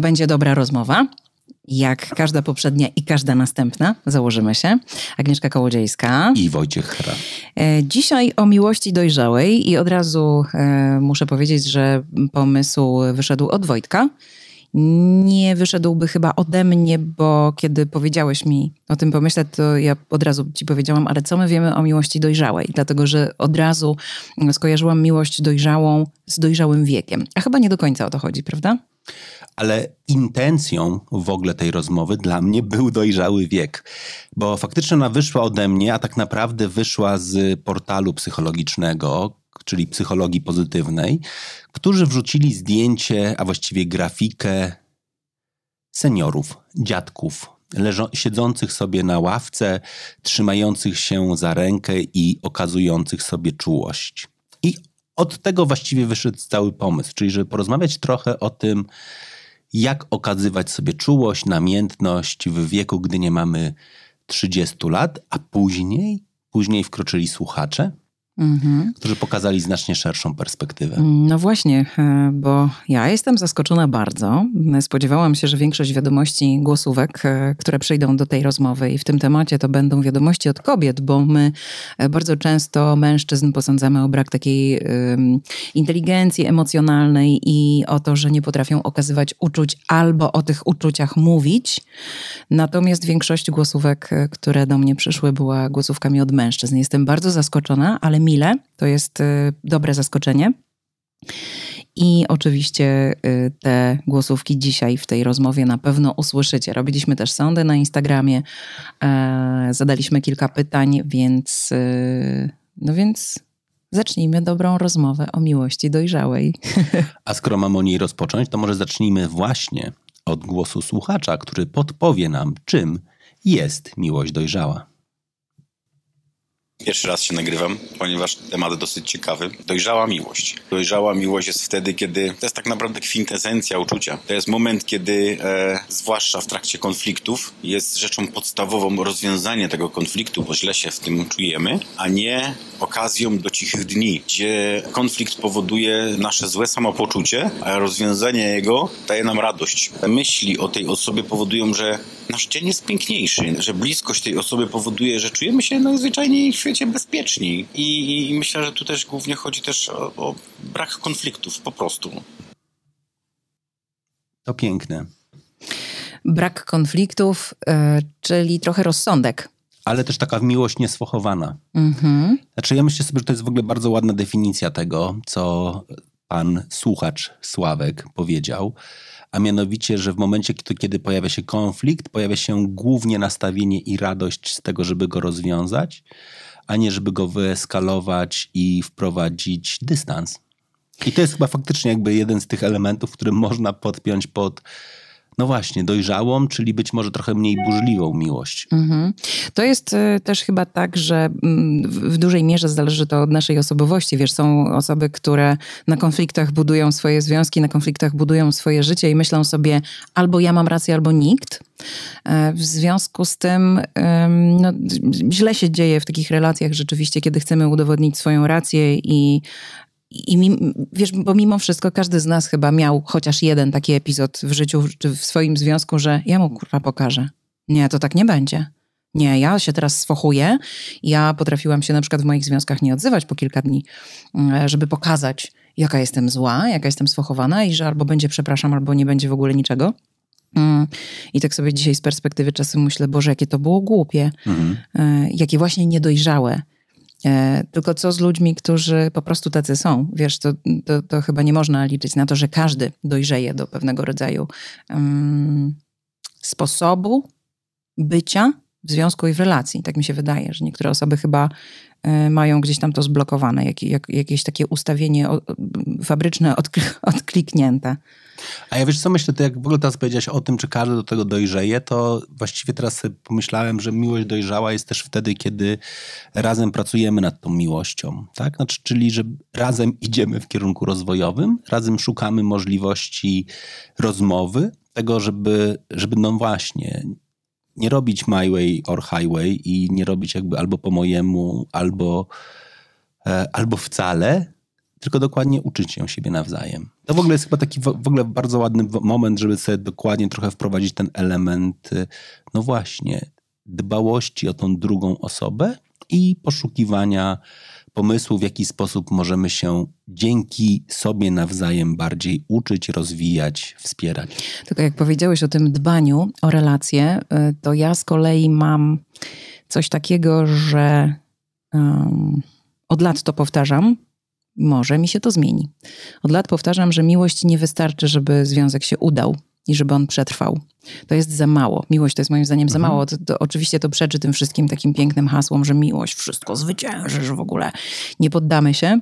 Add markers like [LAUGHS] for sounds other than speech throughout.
To będzie dobra rozmowa. Jak każda poprzednia i każda następna, założymy się. Agnieszka Kołodziejska. I Wojciech Hra. E, dzisiaj o miłości dojrzałej i od razu e, muszę powiedzieć, że pomysł wyszedł od Wojtka. Nie wyszedłby chyba ode mnie, bo kiedy powiedziałeś mi o tym pomyśleć, to ja od razu ci powiedziałam, ale co my wiemy o miłości dojrzałej? Dlatego, że od razu skojarzyłam miłość dojrzałą z dojrzałym wiekiem. A chyba nie do końca o to chodzi, prawda? Ale intencją w ogóle tej rozmowy dla mnie był dojrzały wiek, bo faktycznie ona wyszła ode mnie, a tak naprawdę wyszła z portalu psychologicznego, czyli psychologii pozytywnej, którzy wrzucili zdjęcie, a właściwie grafikę seniorów, dziadków, siedzących sobie na ławce, trzymających się za rękę i okazujących sobie czułość. Od tego właściwie wyszedł cały pomysł, czyli żeby porozmawiać trochę o tym, jak okazywać sobie czułość, namiętność w wieku, gdy nie mamy 30 lat, a później, później wkroczyli słuchacze, mhm. którzy pokazali znacznie szerszą perspektywę. No właśnie, e, bo ja jestem zaskoczona bardzo. Spodziewałam się, że większość wiadomości, głosówek, e, które przyjdą do tej rozmowy i w tym temacie to będą wiadomości od kobiet, bo my e, bardzo często mężczyzn posądzamy o brak takiej um, inteligencji emocjonalnej i o to, że nie potrafią okazywać uczuć albo o tych uczuciach mówić. Natomiast większość głosówek, które do mnie przyszły, była głosówkami od mężczyzn. Jestem bardzo zaskoczona, ale mile. To jest y, dobre zaskoczenie. I oczywiście y, te głosówki dzisiaj w tej rozmowie na pewno usłyszycie. Robiliśmy też sądy na Instagramie, e, zadaliśmy kilka pytań, więc y, no więc zacznijmy dobrą rozmowę o miłości dojrzałej. [LAUGHS] A skoro mamy o niej rozpocząć, to może zacznijmy właśnie od głosu słuchacza, który podpowie nam, czym jest miłość dojrzała. Pierwszy raz się nagrywam, ponieważ temat dosyć ciekawy. Dojrzała miłość. Dojrzała miłość jest wtedy, kiedy to jest tak naprawdę kwintesencja uczucia. To jest moment, kiedy, e, zwłaszcza w trakcie konfliktów, jest rzeczą podstawową rozwiązanie tego konfliktu, bo źle się w tym czujemy, a nie okazją do cichych dni, gdzie konflikt powoduje nasze złe samopoczucie, a rozwiązanie jego daje nam radość. Myśli o tej osobie powodują, że nasz dzień jest piękniejszy, że bliskość tej osoby powoduje, że czujemy się najzwyczajniej w świecie bezpieczni. I, i myślę, że tu też głównie chodzi też o, o brak konfliktów po prostu. To piękne. Brak konfliktów, yy, czyli trochę rozsądek. Ale też taka miłość niesfochowana. Mhm. Znaczy, ja myślę sobie, że to jest w ogóle bardzo ładna definicja tego, co pan słuchacz Sławek powiedział a mianowicie, że w momencie, kiedy pojawia się konflikt, pojawia się głównie nastawienie i radość z tego, żeby go rozwiązać, a nie żeby go wyeskalować i wprowadzić dystans. I to jest chyba faktycznie jakby jeden z tych elementów, który można podpiąć pod no właśnie, dojrzałą, czyli być może trochę mniej burzliwą miłość. Mhm. To jest y, też chyba tak, że mm, w dużej mierze zależy to od naszej osobowości. Wiesz, są osoby, które na konfliktach budują swoje związki, na konfliktach budują swoje życie i myślą sobie albo ja mam rację, albo nikt. E, w związku z tym no, źle się dzieje w takich relacjach rzeczywiście, kiedy chcemy udowodnić swoją rację i i mimo, wiesz, bo mimo wszystko każdy z nas chyba miał chociaż jeden taki epizod w życiu, czy w swoim związku, że ja mu kurwa pokażę. Nie, to tak nie będzie. Nie, ja się teraz sfochuję. Ja potrafiłam się na przykład w moich związkach nie odzywać po kilka dni, mm, żeby pokazać, jaka jestem zła, jaka jestem sfochowana i że albo będzie przepraszam, albo nie będzie w ogóle niczego. Mm. I tak sobie dzisiaj z perspektywy czasu myślę, Boże, jakie to było głupie, mhm. E, jakie właśnie niedojrzałe. E, tylko co z ludźmi, którzy po prostu tacy są? Wiesz, to, to, to chyba nie można liczyć na to, że każdy dojrzeje do pewnego rodzaju um, sposobu bycia w związku i w relacji. Tak mi się wydaje, że niektóre osoby chyba mają gdzieś tam to zblokowane, jak, jak, jakieś takie ustawienie fabryczne [LAUGHS] odkliknięte. A ja wiesz co, myślę, to jak w ogóle teraz powiedziałeś o tym, czy każdy do tego dojrzeje, to właściwie teraz pomyślałem, że miłość dojrzała jest też wtedy, kiedy razem pracujemy nad tą miłością, tak? Znaczy, czyli, że razem idziemy w kierunku rozwojowym, razem szukamy możliwości rozmowy, tego, żeby, żeby no właśnie nie robić my way or highway i nie robić jakby albo po mojemu, albo, e, albo wcale, tylko dokładnie uczyć się siebie nawzajem. To w ogóle jest chyba taki w ogóle bardzo ładny moment, żeby sobie dokładnie trochę wprowadzić ten element, y, no właśnie, dbałości o tą drugą osobę i poszukiwania pomysłu, w jaki sposób możemy się dzięki sobie nawzajem bardziej uczyć, rozwijać, wspierać. Tylko jak powiedziałeś o tym dbaniu o relacje, y, to ja z kolei mam coś takiego, że um, od lat to powtarzam, może mi się to zmieni. Od lat powtarzam, że miłość nie wystarczy, żeby związek się udał i żeby on przetrwał. To jest za mało. Miłość to jest moim zdaniem mhm. za mało. To, to, oczywiście to przeczy tym wszystkim takim pięknym hasłom, że miłość wszystko zwycięży, że w ogóle nie poddamy się.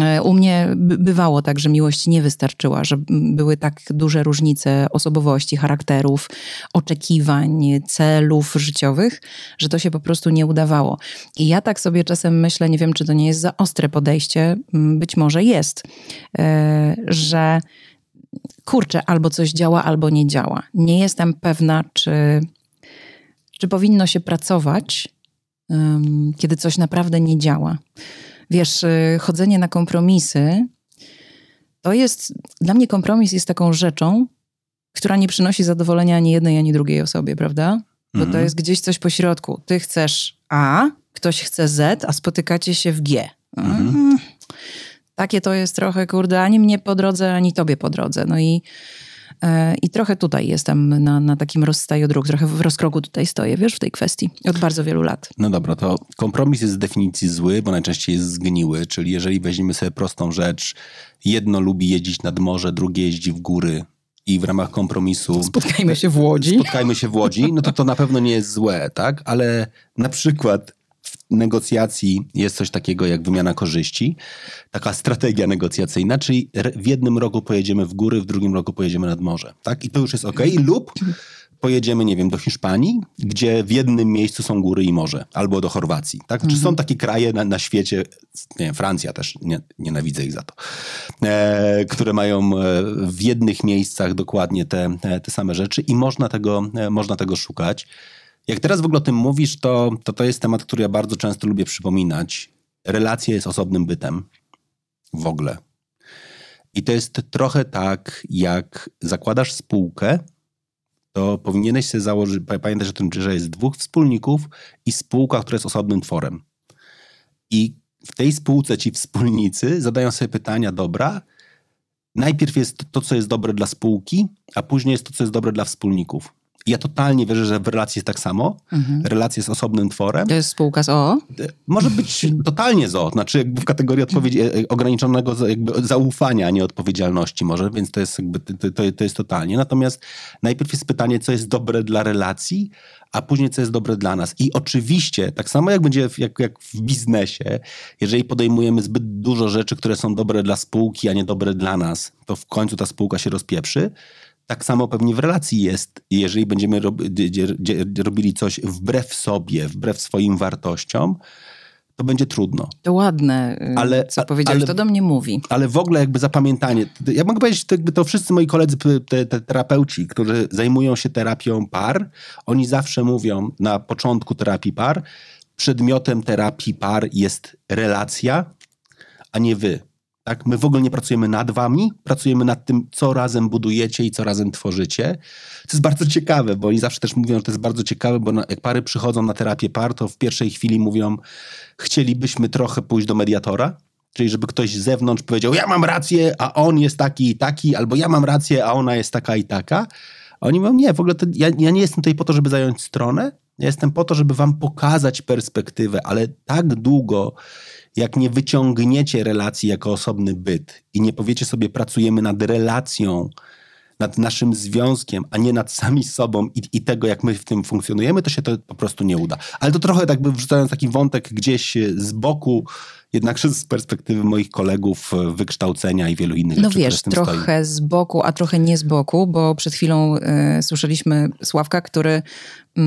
E, u mnie bywało tak, że miłość nie wystarczyła, że były tak duże różnice osobowości, charakterów, oczekiwań, celów życiowych, że to się po prostu nie udawało. I ja tak sobie czasem myślę, nie wiem, czy to nie jest za ostre podejście, być może jest, e, że kurczę, albo coś działa, albo nie działa. Nie jestem pewna, czy, czy powinno się pracować, kiedy coś naprawdę nie działa. Wiesz, y, chodzenie na kompromisy to jest, dla mnie kompromis jest taką rzeczą, która nie przynosi zadowolenia ani jednej, ani drugiej osobie, prawda? Bo to mhm. jest gdzieś coś po środku. Ty chcesz A, ktoś chce Z, a spotykacie się w G. Mhm. Takie to jest trochę, kurde, ani mnie po drodze, ani tobie po drodze. No i E, I trochę tutaj jestem na, na takim rozstaju dróg, trochę w rozkroku tutaj stoję, wiesz, w tej kwestii od bardzo wielu lat. No dobra, to kompromis jest z definicji zły, bo najczęściej jest zgniły, czyli jeżeli weźmiemy sobie prostą rzecz, jedno lubi jeździć nad morze, drugie jeździ w góry, i w ramach kompromisu. Spotkajmy się w Łodzi. Spotkajmy się w Łodzi, no to to na pewno nie jest złe, tak? Ale na przykład negocjacji jest coś takiego jak wymiana korzyści, taka strategia negocjacyjna, czyli w jednym roku pojedziemy w góry, w drugim roku pojedziemy nad morze, tak? I to już jest ok. Lub pojedziemy, nie wiem, do Hiszpanii, gdzie w jednym miejscu są góry i morze, albo do Chorwacji, tak? Czy mhm. są takie kraje na, na świecie, nie wiem, Francja też, nie, nienawidzę ich za to, e, które mają e, w jednych miejscach dokładnie te, te same rzeczy i można tego, e, można tego szukać. Jak teraz w ogóle o tym mówisz, to, to to jest temat, który ja bardzo często lubię przypominać. Relacja jest osobnym bytem. W ogóle. I to jest trochę tak, jak zakładasz spółkę, to powinieneś sobie założyć, pamiętać o tym, że jest dwóch wspólników i spółka, która jest osobnym tworem. I w tej spółce ci wspólnicy zadają sobie pytania, dobra, najpierw jest to, co jest dobre dla spółki, a później jest to, co jest dobre dla wspólników ja totalnie wierzę, że w relacji jest tak samo. Mhm. Relacja z osobnym tworem. To jest spółka z OO? Może być totalnie z OO, znaczy jakby w kategorii odpowiedzi, e, e, ograniczonego jakby zaufania, a nie odpowiedzialności może, więc to jest jakby, to, to, jest totalnie. Natomiast najpierw jest pytanie, co jest dobre dla relacji, a później co jest dobre dla nas. I oczywiście, tak samo jak będzie jak, jak w biznesie, jeżeli podejmujemy zbyt dużo rzeczy, które są dobre dla spółki, a nie dobre dla nas, to w końcu ta spółka się rozpieprzy. Tak samo pewnie w relacji jest, jeżeli będziemy robili coś wbrew sobie, wbrew swoim wartościom, to będzie trudno. To ładne, y, ale, co powiedziałeś, ale, to do mnie mówi. Ale w ogóle jakby zapamiętanie. Ja mogę powiedzieć, to, jakby to wszyscy moi koledzy, te, te terapeuci, którzy zajmują się terapią par, oni zawsze mówią na początku terapii par, przedmiotem terapii par jest relacja, a nie wy. Tak? My w ogóle nie pracujemy nad wami, pracujemy nad tym, co razem budujecie i co razem tworzycie. To jest bardzo ciekawe, bo oni zawsze też mówią, że to jest bardzo ciekawe, bo jak pary przychodzą na terapię par, to w pierwszej chwili mówią, chcielibyśmy trochę pójść do mediatora, czyli żeby ktoś z zewnątrz powiedział, ja mam rację, a on jest taki i taki, albo ja mam rację, a ona jest taka i taka. A oni mówią, nie, w ogóle to, ja, ja nie jestem tutaj po to, żeby zająć stronę, ja jestem po to, żeby wam pokazać perspektywę, ale tak długo, jak nie wyciągniecie relacji jako osobny byt i nie powiecie sobie, pracujemy nad relacją, nad naszym związkiem, a nie nad sami sobą i, i, tego, jak my w tym funkcjonujemy, to się to po prostu nie uda. Ale to trochę tak by wrzucając taki wątek gdzieś z boku, jednakże z perspektywy moich kolegów, e, wykształcenia i wielu innych no rzeczy. No wiesz, trochę stoi. z boku, a trochę nie z boku, bo przed chwilą y, słyszeliśmy Sławka, który y,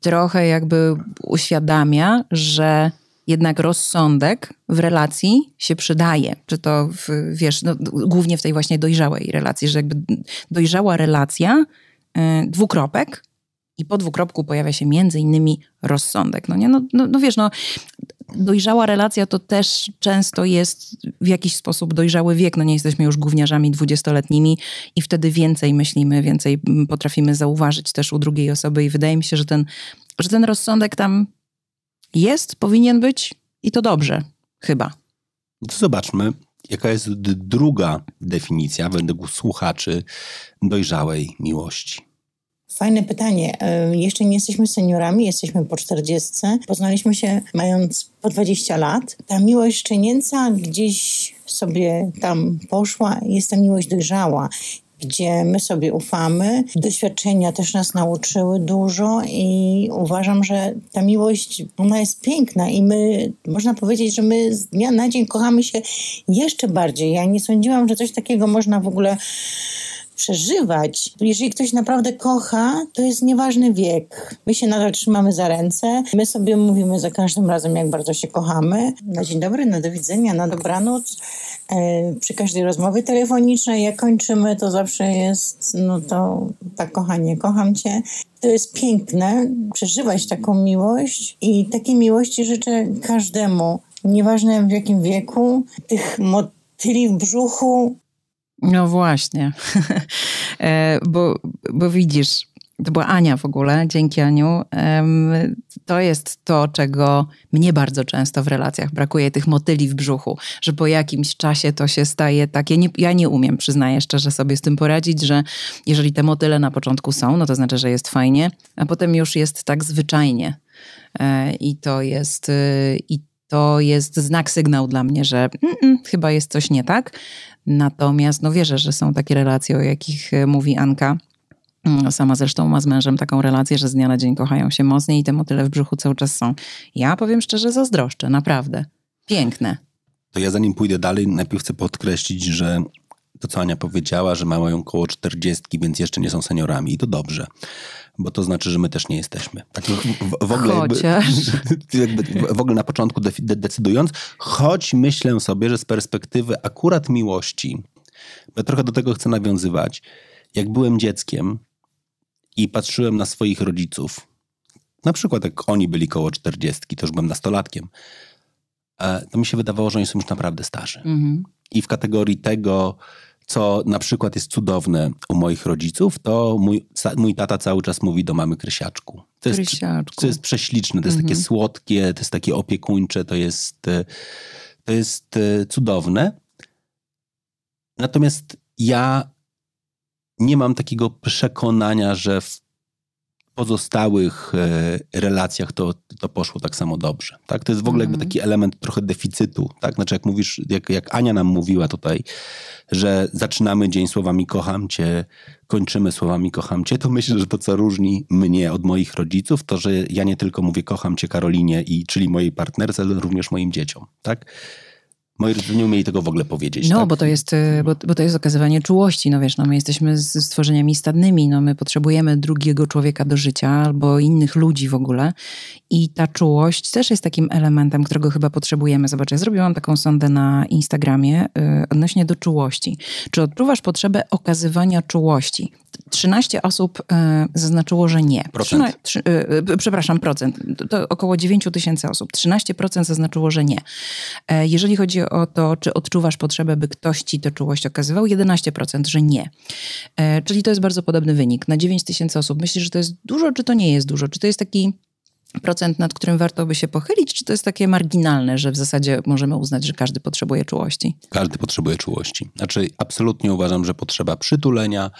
trochę jakby uświadamia, że jednak rozsądek w relacji się przydaje. Czy to, w, wiesz, no, głównie w tej właśnie dojrzałej relacji, że jakby dojrzała relacja, yy, dwukropek i po dwukropku pojawia się między innymi rozsądek. No nie, no, no, no wiesz, no dojrzała relacja to też często jest w jakiś sposób dojrzały wiek. No nie jesteśmy już gówniarzami dwudziestoletnimi i wtedy więcej myślimy, więcej potrafimy zauważyć też u drugiej osoby i wydaje mi się, że ten, że ten rozsądek tam jest, powinien być i to dobrze, chyba. To zobaczmy, jaka jest druga definicja według słuchaczy dojrzałej miłości. Fajne pytanie. E, jeszcze nie jesteśmy seniorami, jesteśmy po 40. Poznaliśmy się mając po 20 lat. Ta miłość szczenięca gdzieś sobie tam poszła, jest ta miłość dojrzała gdzie my sobie ufamy. Doświadczenia też nas nauczyły dużo i uważam, że ta miłość, ona jest piękna i my, można powiedzieć, że my z dnia na dzień kochamy się jeszcze bardziej. Ja nie sądziłam, że coś takiego można w ogóle przeżywać. Jeżeli ktoś naprawdę kocha, to jest nieważny wiek. My się nadal trzymamy za ręce, my sobie mówimy za każdym razem, jak bardzo się kochamy. Na dzień dobry, na do widzenia, na dobranoc. E, przy każdej rozmowie telefonicznej, jak kończymy, to zawsze jest, no to tak kochanie, kocham cię. To jest piękne, przeżywać taką miłość i takiej miłości życzę każdemu. Nieważne w jakim wieku, tych motyli w brzuchu, no właśnie, [LAUGHS] e, bo, bo widzisz, to była Ania w ogóle, dzięki Aniu. To jest to, czego mnie bardzo często w relacjach brakuje, tych motyli w brzuchu, że po jakimś czasie to się staje takie, nie, ja nie umiem, przyznaję szczerze sobie z tym poradzić, że jeżeli te motyle na początku są, no to znaczy, że jest fajnie, a potem już jest tak zwyczajnie. E, I to jest, y, i to jest znak, sygnał dla mnie, że mm, mm, chyba jest coś nie tak. Natomiast no wierzę, że są takie relacje, o jakich e, mówi Anka. Mm, sama zresztą ma z mężem taką relację, że z dnia na dzień kochają się mocniej i te motyle w brzuchu cały czas są. Ja powiem szczerze, zazdroszczę, naprawdę. Piękne. To ja zanim pójdę dalej, najpierw chcę podkreślić, że to, co Ania powiedziała, że mają około 40, więc jeszcze nie są seniorami i to dobrze bo to znaczy, że my też nie jesteśmy. Tak w, w, ogóle Chociaż. [LAUGHS] Jakby, jakby w ogóle na początku decydując, choć myślę sobie, że z perspektywy akurat miłości, bo trochę do tego chcę nawiązywać, jak byłem dzieckiem i patrzyłem na swoich rodziców, na przykład jak oni byli koło 40, to już byłem nastolatkiem, e, to mi się wydawało, że oni są już naprawdę starzy. Mhm. I w kategorii tego, co na przykład jest cudowne u moich rodziców, to mój, mój tata cały czas mówi do mamy Krysiaczku. To jest, Krysiaczku. To jest prześliczne, to jest mhm. takie słodkie, to jest takie opiekuńcze, to jest, to jest e, cudowne. Natomiast ja nie mam takiego przekonania, że w pozostałych e, relacjach to, to poszło tak samo dobrze. Tak? To jest w ogóle jakby mhm. taki element trochę deficytu. Tak? Znaczy jak mówisz, jak, jak Ania nam mówiła tutaj, że zaczynamy dzień słowami kocham cię, kończymy słowami kocham cię, to myślę, że to co różni mnie od moich rodziców, to że ja nie tylko mówię kocham cię Karolinie, i, czyli mojej partnerce, ale również moim dzieciom. Tak? Moi rodzice nie umieli tego w ogóle powiedzieć. No, tak? bo, to jest, y, bo, bo, to jest okazywanie czułości. No wiesz, no, my jesteśmy stworzeniami stadnymi, no, my potrzebujemy drugiego człowieka do życia albo innych ludzi w ogóle. I ta czułość też jest takim elementem, którego chyba potrzebujemy. Zobacz, ja zrobiłam taką sondę na Instagramie yy, odnośnie do czułości. Czy odczuwasz potrzebę okazywania czułości? 13 osób e, zaznaczyło, że nie. Procent. Trzyna, e, e, przepraszam, procent. To około 9 tysięcy osób. 13% zaznaczyło, że nie. Jeżeli chodzi o to, czy odczuwasz potrzebę, by ktoś ci tę czułość okazywał, 11%, że nie. Czyli to jest bardzo podobny wynik. Na 9 tysięcy osób. Myślisz, że to jest dużo, czy to nie jest dużo? Czy to jest taki procent, nad którym warto by się pochylić, czy to jest takie marginalne, że w zasadzie możemy uznać, że każdy potrzebuje czułości? Każdy potrzebuje czułości. Znaczy, absolutnie uważam, że potrzeba przytulenia,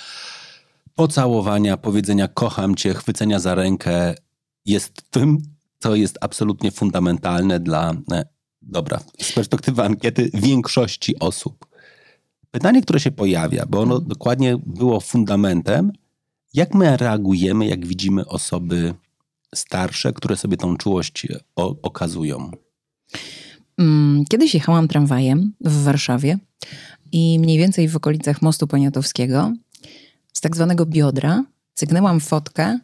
pocałowania, powiedzenia kocham cię, chwycenia za rękę jest tym, co jest absolutnie fundamentalne dla, e, dobra, z perspektywy ankiety większości osób. Pytanie, które się pojawia, bo ono dokładnie było fundamentem, jak my reagujemy, jak widzimy osoby starsze, które sobie tą czułość okazują. Mm, kiedyś jechałam tramwajem w Warszawie i mniej więcej w okolicach mostu poniatowskiego z tak zwanego biodra cygnęłam fotkę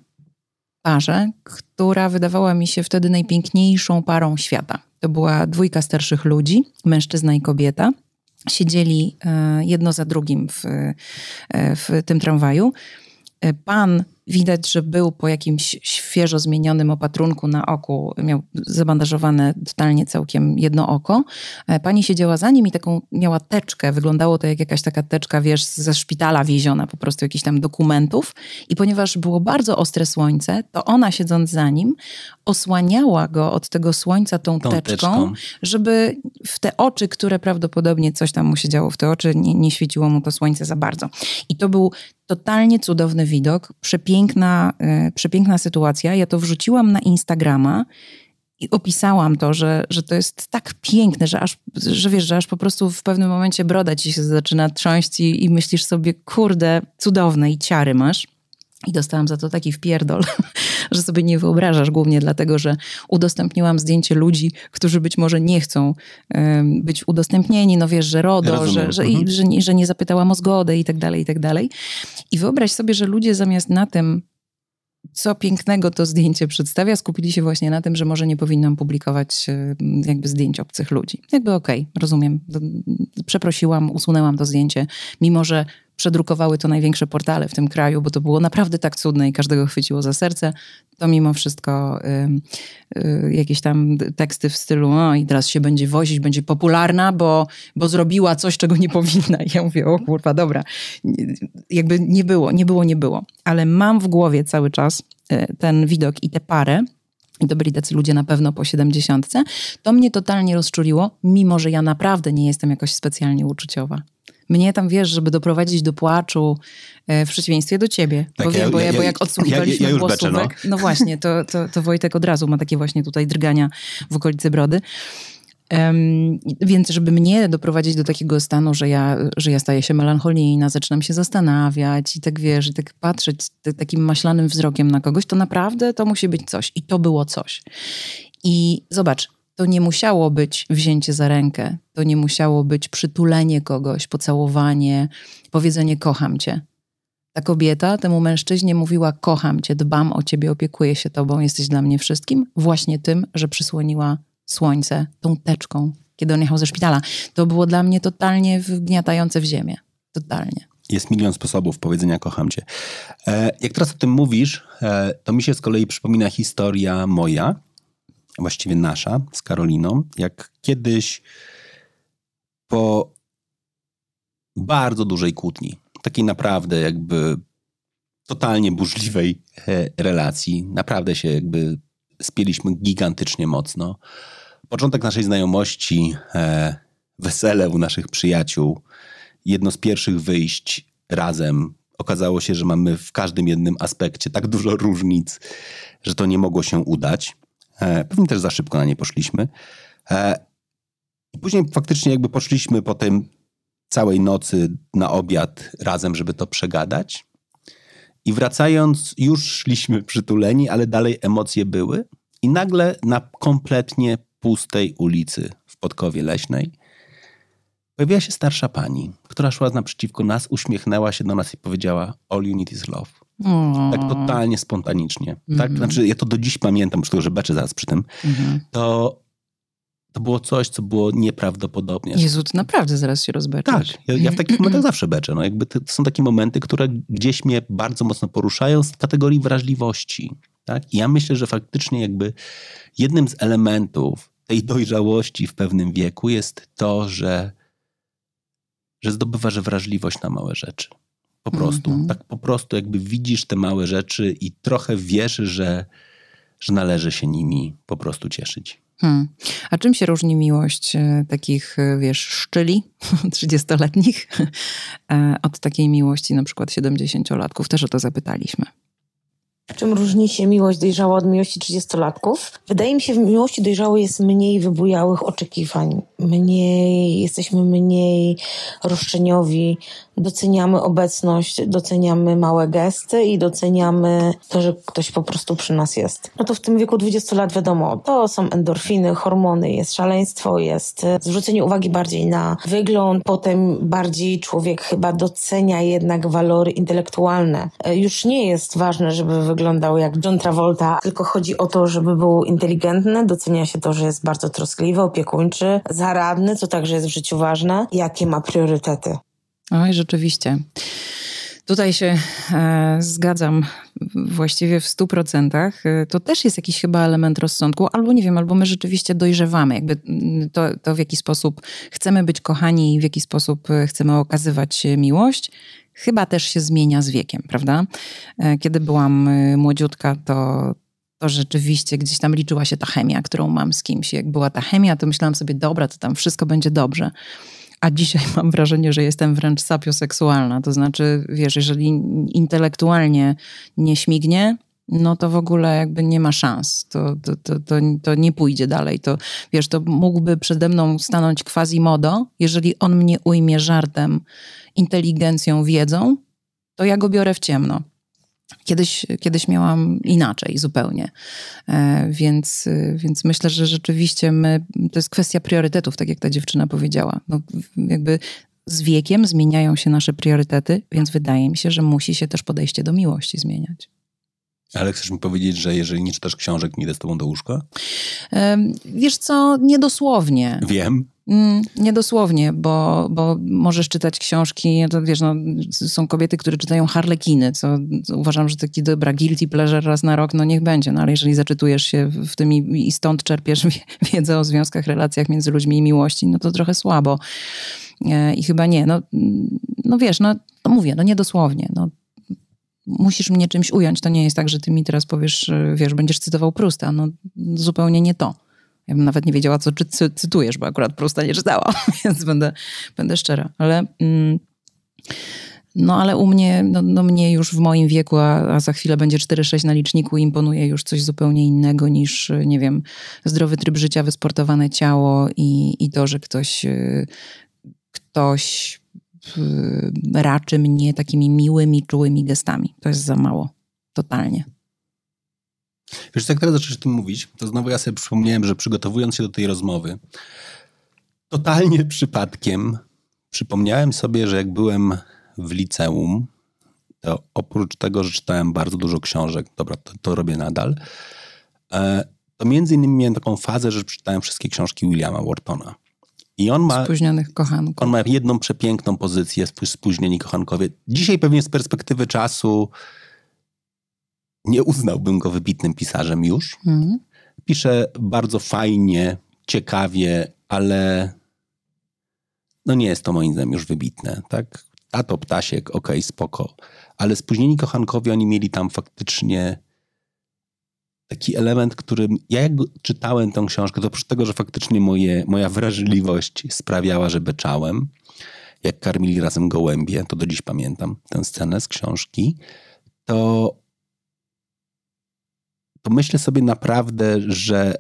parze, która wydawała mi się wtedy najpiękniejszą parą świata. To była dwójka starszych ludzi, mężczyzna i kobieta. Siedzieli e, jedno za drugim w, e, w tym tramwaju. E, pan widać, że był po jakimś świeżo zmienionym opatrunku na oku, miał zabandażowane totalnie całkiem jedno oko. E, pani siedziała za nim i taką miała teczkę, wyglądało to jak jakaś taka teczka, wiesz, ze szpitala wieziona, po prostu jakichś tam dokumentów. I ponieważ było bardzo ostre słońce, to ona siedząc za nim, osłaniała go od tego słońca tą, tą teczką, teczką, żeby w te oczy, które prawdopodobnie coś tam mu się działo w te oczy, nie, nie świeciło mu to słońce za bardzo. I to był totalnie cudowny widok, przepiękna, yy, przepiękna sytuacja. Ja to wrzuciłam na Instagrama i opisałam to, że, że to jest tak piękne, że aż, że wiesz, że aż po prostu w pewnym momencie broda ci się zaczyna trząść i, i myślisz sobie, kurde, cudowne i ciary masz. I dostałam za to taki wpierdol, [LAUGHS] że sobie nie wyobrażasz, głównie dlatego, że udostępniłam zdjęcie ludzi, którzy być może nie chcą um, być udostępnieni, no wiesz, że RODO, że, że, mhm. że, nie, że nie zapytałam o zgodę i tak dalej, i tak dalej. I wyobraź sobie, że ludzie zamiast na tym co pięknego to zdjęcie przedstawia, skupili się właśnie na tym, że może nie powinnam publikować jakby zdjęć obcych ludzi. Jakby okej, okay, rozumiem. Przeprosiłam, usunęłam to zdjęcie, mimo że przedrukowały to największe portale w tym kraju, bo to było naprawdę tak cudne i każdego chwyciło za serce, to mimo wszystko y, y, jakieś tam teksty w stylu no i teraz się będzie wozić, będzie popularna, bo, bo zrobiła coś, czego nie [LAUGHS] powinna. I ja mówię, o kurwa, dobra. Jakby nie było, nie było, nie było. Ale mam w głowie cały czas y, ten widok i tę parę, i to byli tacy ludzie na pewno po siedemdziesiątce, to mnie totalnie rozczuliło, mimo że ja naprawdę nie jestem jakoś specjalnie uczuciowa. Mnie tam wiesz, żeby doprowadzić do płaczu, e, w przeciwieństwie do ciebie. Tak, bo, ja, bo, ja, bo jak odsłuchiwaliśmy ja, ja głosówek, no. no. właśnie, to, to, to Wojtek od razu ma takie właśnie tutaj drgania w okolicy brody. Um, więc żeby mnie doprowadzić do takiego stanu, że ja, że ja staję się melancholijna, zaczynam się zastanawiać i tak wiesz, i tak patrzeć takim maślanym wzrokiem na kogoś, to naprawdę to musi być coś. I to było coś. I zobacz, to nie musiało być wzięcie za rękę, to nie musiało być przytulenie kogoś, pocałowanie, powiedzenie kocham cię. Ta kobieta temu mężczyźnie mówiła kocham cię, dbam o ciebie, opiekuję się tobą, jesteś dla mnie wszystkim, właśnie tym, że przysłoniła słońce tą teczką, kiedy on jechał ze szpitala. To było dla mnie totalnie wgniatające w ziemię. Totalnie. Jest milion sposobów powiedzenia kocham cię. E, jak teraz o tym mówisz, e, to mi się z kolei przypomina historia moja, właściwie nasza z Karoliną, jak kiedyś po bardzo dużej kłótni, takiej naprawdę jakby totalnie burzliwej e, relacji, naprawdę się jakby spieliśmy gigantycznie mocno. Początek naszej znajomości, e, wesele u naszych przyjaciół, jedno z pierwszych wyjść razem. Okazało się, że mamy w każdym jednym aspekcie tak dużo różnic, że to nie mogło się udać. E, pewnie też za szybko na nie poszliśmy. E, później faktycznie jakby poszliśmy po tym całej nocy na obiad razem, żeby to przegadać. I wracając, już szliśmy przytuleni, ale dalej emocje były. I nagle na kompletnie pustej ulicy w Podkowie Leśnej pojawiła się starsza pani, która szła naprzeciwko nas, uśmiechnęła się do nas i powiedziała: All you need is love. Tak totalnie spontanicznie. Mm-hmm. Tak? Znaczy, ja to do dziś pamiętam, przy że beczę zaraz przy tym. Mm-hmm. To, to było coś, co było nieprawdopodobnie. Jezu, to naprawdę zaraz się rozbeczesz. Tak, ja, ja w takich momentach zawsze beczę. No, jakby to, to są takie momenty, które gdzieś mnie bardzo mocno poruszają z kategorii wrażliwości. Tak? I ja myślę, że faktycznie jakby jednym z elementów tej dojrzałości w pewnym wieku jest to, że, że zdobywasz wrażliwość na małe rzeczy. Po prostu. Mm -hmm. Tak po prostu jakby widzisz te małe rzeczy i trochę wiesz, że, że należy się nimi po prostu cieszyć. Hmm. A czym się różni miłość e, takich, e, wiesz, szczyli, [LAUGHS] 30-letnich, e, od takiej miłości na przykład 70-latków? Też o to zapytaliśmy. Czym różni się miłość dojrzała od miłości 30-latków? Wydaje mi się, że w miłości dojrzałej jest mniej wybujałych oczekiwań. Mniej, jesteśmy mniej roszczeniowi, doceniamy obecność, doceniamy małe gesty i doceniamy to, że ktoś po prostu przy nas jest. No to w tym wieku 20 lat wiadomo, to są endorfiny, hormony, jest szaleństwo, jest zwrócenie uwagi bardziej na wygląd, potem bardziej człowiek chyba docenia jednak walory intelektualne. Już nie jest ważne, żeby wyglądał jak John Travolta, tylko chodzi o to, żeby był inteligentny, docenia się to, że jest bardzo troskliwy, opiekuńczy, zaradny, co także jest w życiu ważne, jakie ma priorytety. Oj, rzeczywiście. Tutaj się e, zgadzam właściwie w stu procentach. E, to też jest jakiś chyba element rozsądku, albo nie wiem, albo my rzeczywiście dojrzewamy. Jakby mm, to, to w jaki sposób chcemy być kochani i w jaki sposób e, chcemy okazywać miłość, chyba też się zmienia z wiekiem, prawda? E, kiedy byłam młodziutka, to, to rzeczywiście gdzieś tam liczyła się ta chemia, którą mam z kimś. Jak była ta chemia, to myślałam sobie, dobra, to tam wszystko będzie dobrze. A dzisiaj mam wrażenie, że jestem wręcz sapioseksualna. To znaczy, wiesz, jeżeli intelektualnie nie śmignie, no to w ogóle jakby nie ma szans. To, to, to, to, to nie pójdzie dalej. To, wiesz, to mógłby przede mną stanąć quasi-modo. Jeżeli on mnie ujmie żartem, inteligencją, wiedzą, to ja go biorę w ciemno. Kiedyś, kiedyś miałam inaczej zupełnie, e, więc, więc myślę, że rzeczywiście my, to jest kwestia priorytetów, tak jak ta dziewczyna powiedziała. No, jakby z wiekiem zmieniają się nasze priorytety, więc wydaje mi się, że musi się też podejście do miłości zmieniać. Ale chcesz mi powiedzieć, że jeżeli nie czytasz książek, nie idę z tobą do łóżka? Wiesz co, niedosłownie. Wiem. Mm, niedosłownie, bo, bo możesz czytać książki, to wiesz, no, są kobiety, które czytają harlekiny, co uważam, że taki dobra guilty pleasure raz na rok, no niech będzie, no ale jeżeli zaczytujesz się w tym i, i stąd czerpiesz [LAUGHS] wiedzę o związkach, relacjach między ludźmi i miłości, no to trochę słabo. E, I chyba nie, no, no wiesz, no, no mówię, no niedosłownie, no musisz mnie czymś ująć. To nie jest tak, że ty mi teraz powiesz, wiesz, będziesz cytował Prusta. No zupełnie nie to. Ja bym nawet nie wiedziała, co czy, cy, cytujesz, bo akurat Prusta nie czytałam, [LAUGHS] więc będę, będę szczera. Ale... Mm, no ale u mnie, no, no mnie już w moim wieku, a, a za chwilę będzie 4-6 na liczniku, imponuje już coś zupełnie innego niż, nie wiem, zdrowy tryb życia, wysportowane ciało i, i to, że ktoś, ktoś raczy mnie takimi miłymi, czułymi gestami. To jest za mało. Totalnie. Wiesz, jak teraz zaczęłaś o tym mówić, to znowu ja sobie przypomniałem, że przygotowując się do tej rozmowy, totalnie [LAUGHS] przypadkiem przypomniałem sobie, że jak byłem w liceum, to oprócz tego, że czytałem bardzo dużo książek, dobra, to, to robię nadal, e, to między innymi miałem taką fazę, że czytałem wszystkie książki Williama Whartona. I on ma. Spóźnionych kochanków. On ma jedną przepiękną pozycję, spóźnieni kochankowie. Dzisiaj pewnie z perspektywy czasu nie uznałbym go wybitnym pisarzem już. Mhm. Pisze bardzo fajnie, ciekawie, ale no nie jest to moim zdaniem już wybitne, tak? Tato Ptasiek, okej, okay, spoko. Ale spóźnieni kochankowie, oni mieli tam faktycznie taki element, który ja jak czytałem tę książkę, to oprócz tego, że faktycznie moje, moja wrażliwość sprawiała, że beczałem, jak karmili razem gołębie, to do dziś pamiętam tę scenę z książki, to, to myślę sobie naprawdę, że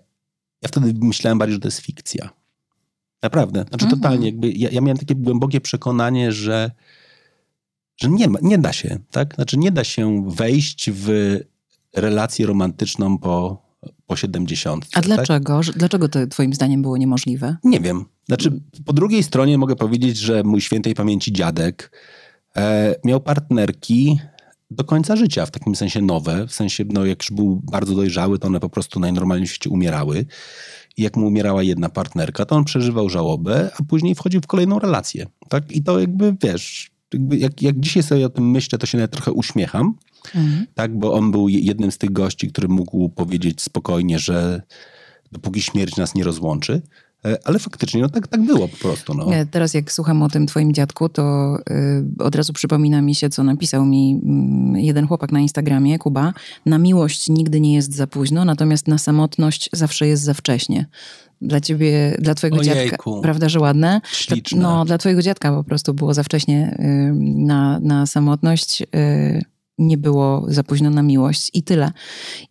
ja wtedy myślałem bardziej, że to jest fikcja. Naprawdę. Znaczy mhm. totalnie jakby, ja, ja miałem takie głębokie przekonanie, że że nie, ma, nie da się, tak? Znaczy nie da się wejść w relację romantyczną po, po 70. A tak? dlaczego? Dlaczego to twoim zdaniem było niemożliwe? Nie wiem. Znaczy, po drugiej stronie mogę powiedzieć, że mój świętej pamięci dziadek e, miał partnerki do końca życia, w takim sensie nowe, w sensie, no jak już był bardzo dojrzały, to one po prostu najnormalniej w świecie umierały. I jak mu umierała jedna partnerka, to on przeżywał żałobę, a później wchodził w kolejną relację. Tak? I to jakby, wiesz, jakby jak, jak dzisiaj sobie o tym myślę, to się nawet trochę uśmiecham, mhm. tak, bo on był jednym z tych gości, który mógł powiedzieć spokojnie, że dopóki śmierć nas nie rozłączy, ale faktycznie no tak, tak było po prostu. No. Teraz jak słucham o tym twoim dziadku, to y, od razu przypomina mi się, co napisał mi y, jeden chłopak na Instagramie, Kuba. Na miłość nigdy nie jest za późno, natomiast na samotność zawsze jest za wcześnie dla ciebie, dla twojego Ojejku. dziadka, prawda, że ładne? Śliczne. No, dla twojego dziadka po prostu było za wcześnie y, na, na samotność, y, nie było za późno na miłość i tyle.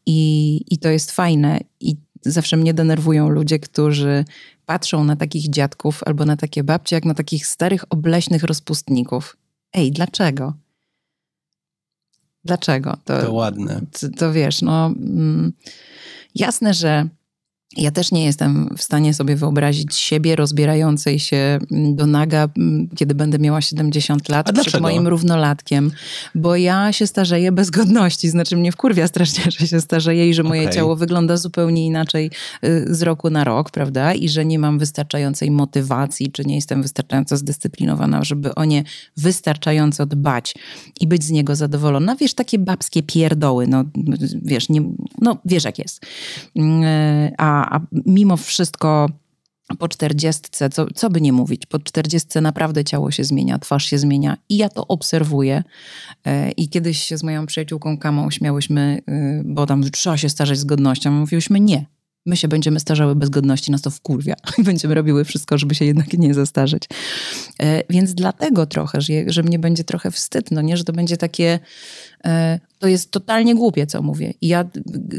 I, I to jest fajne i zawsze mnie denerwują ludzie, którzy patrzą na takich dziadków albo na takie babcie, jak na takich starych, obleśnych rozpustników. Ej, dlaczego? Dlaczego? To, to ładne. To, to wiesz, no... Mm, jasne, że Ja też nie jestem w stanie sobie wyobrazić siebie rozbierającej się do naga, kiedy będę miała 70 lat A przed dlaczego? moim równolatkiem, bo ja się starzeję bez godności. Znaczy mnie wkurwia strasznie, [LAUGHS] że się starzeję i że moje Okej. ciało wygląda zupełnie inaczej y, z roku na rok, prawda? I że nie mam wystarczającej motywacji, czy nie jestem wystarczająco zdyscyplinowana, żeby o nie wystarczająco dbać i być z niego zadowolona. Wiesz, takie babskie pierdoły, no wiesz, nie, no wiesz jak jest. Mm, A, mimo wszystko po czterdziestce, co, co by nie mówić, po czterdziestce naprawdę ciało się zmienia, twarz się zmienia i ja to obserwuję. E, I kiedyś się z moją przyjaciółką Kamą śmiałyśmy, y, bo tam trzeba się starzeć z godnością. Mówiłyśmy nie. My się będziemy starzały bez godności, nas to wkurwia. [LAUGHS] I będziemy robiły wszystko, żeby się jednak nie zastarzeć. E, Więc dlatego trochę, że, że mnie będzie trochę wstyd, no nie? Że to będzie takie... To jest totalnie głupie, co mówię. I ja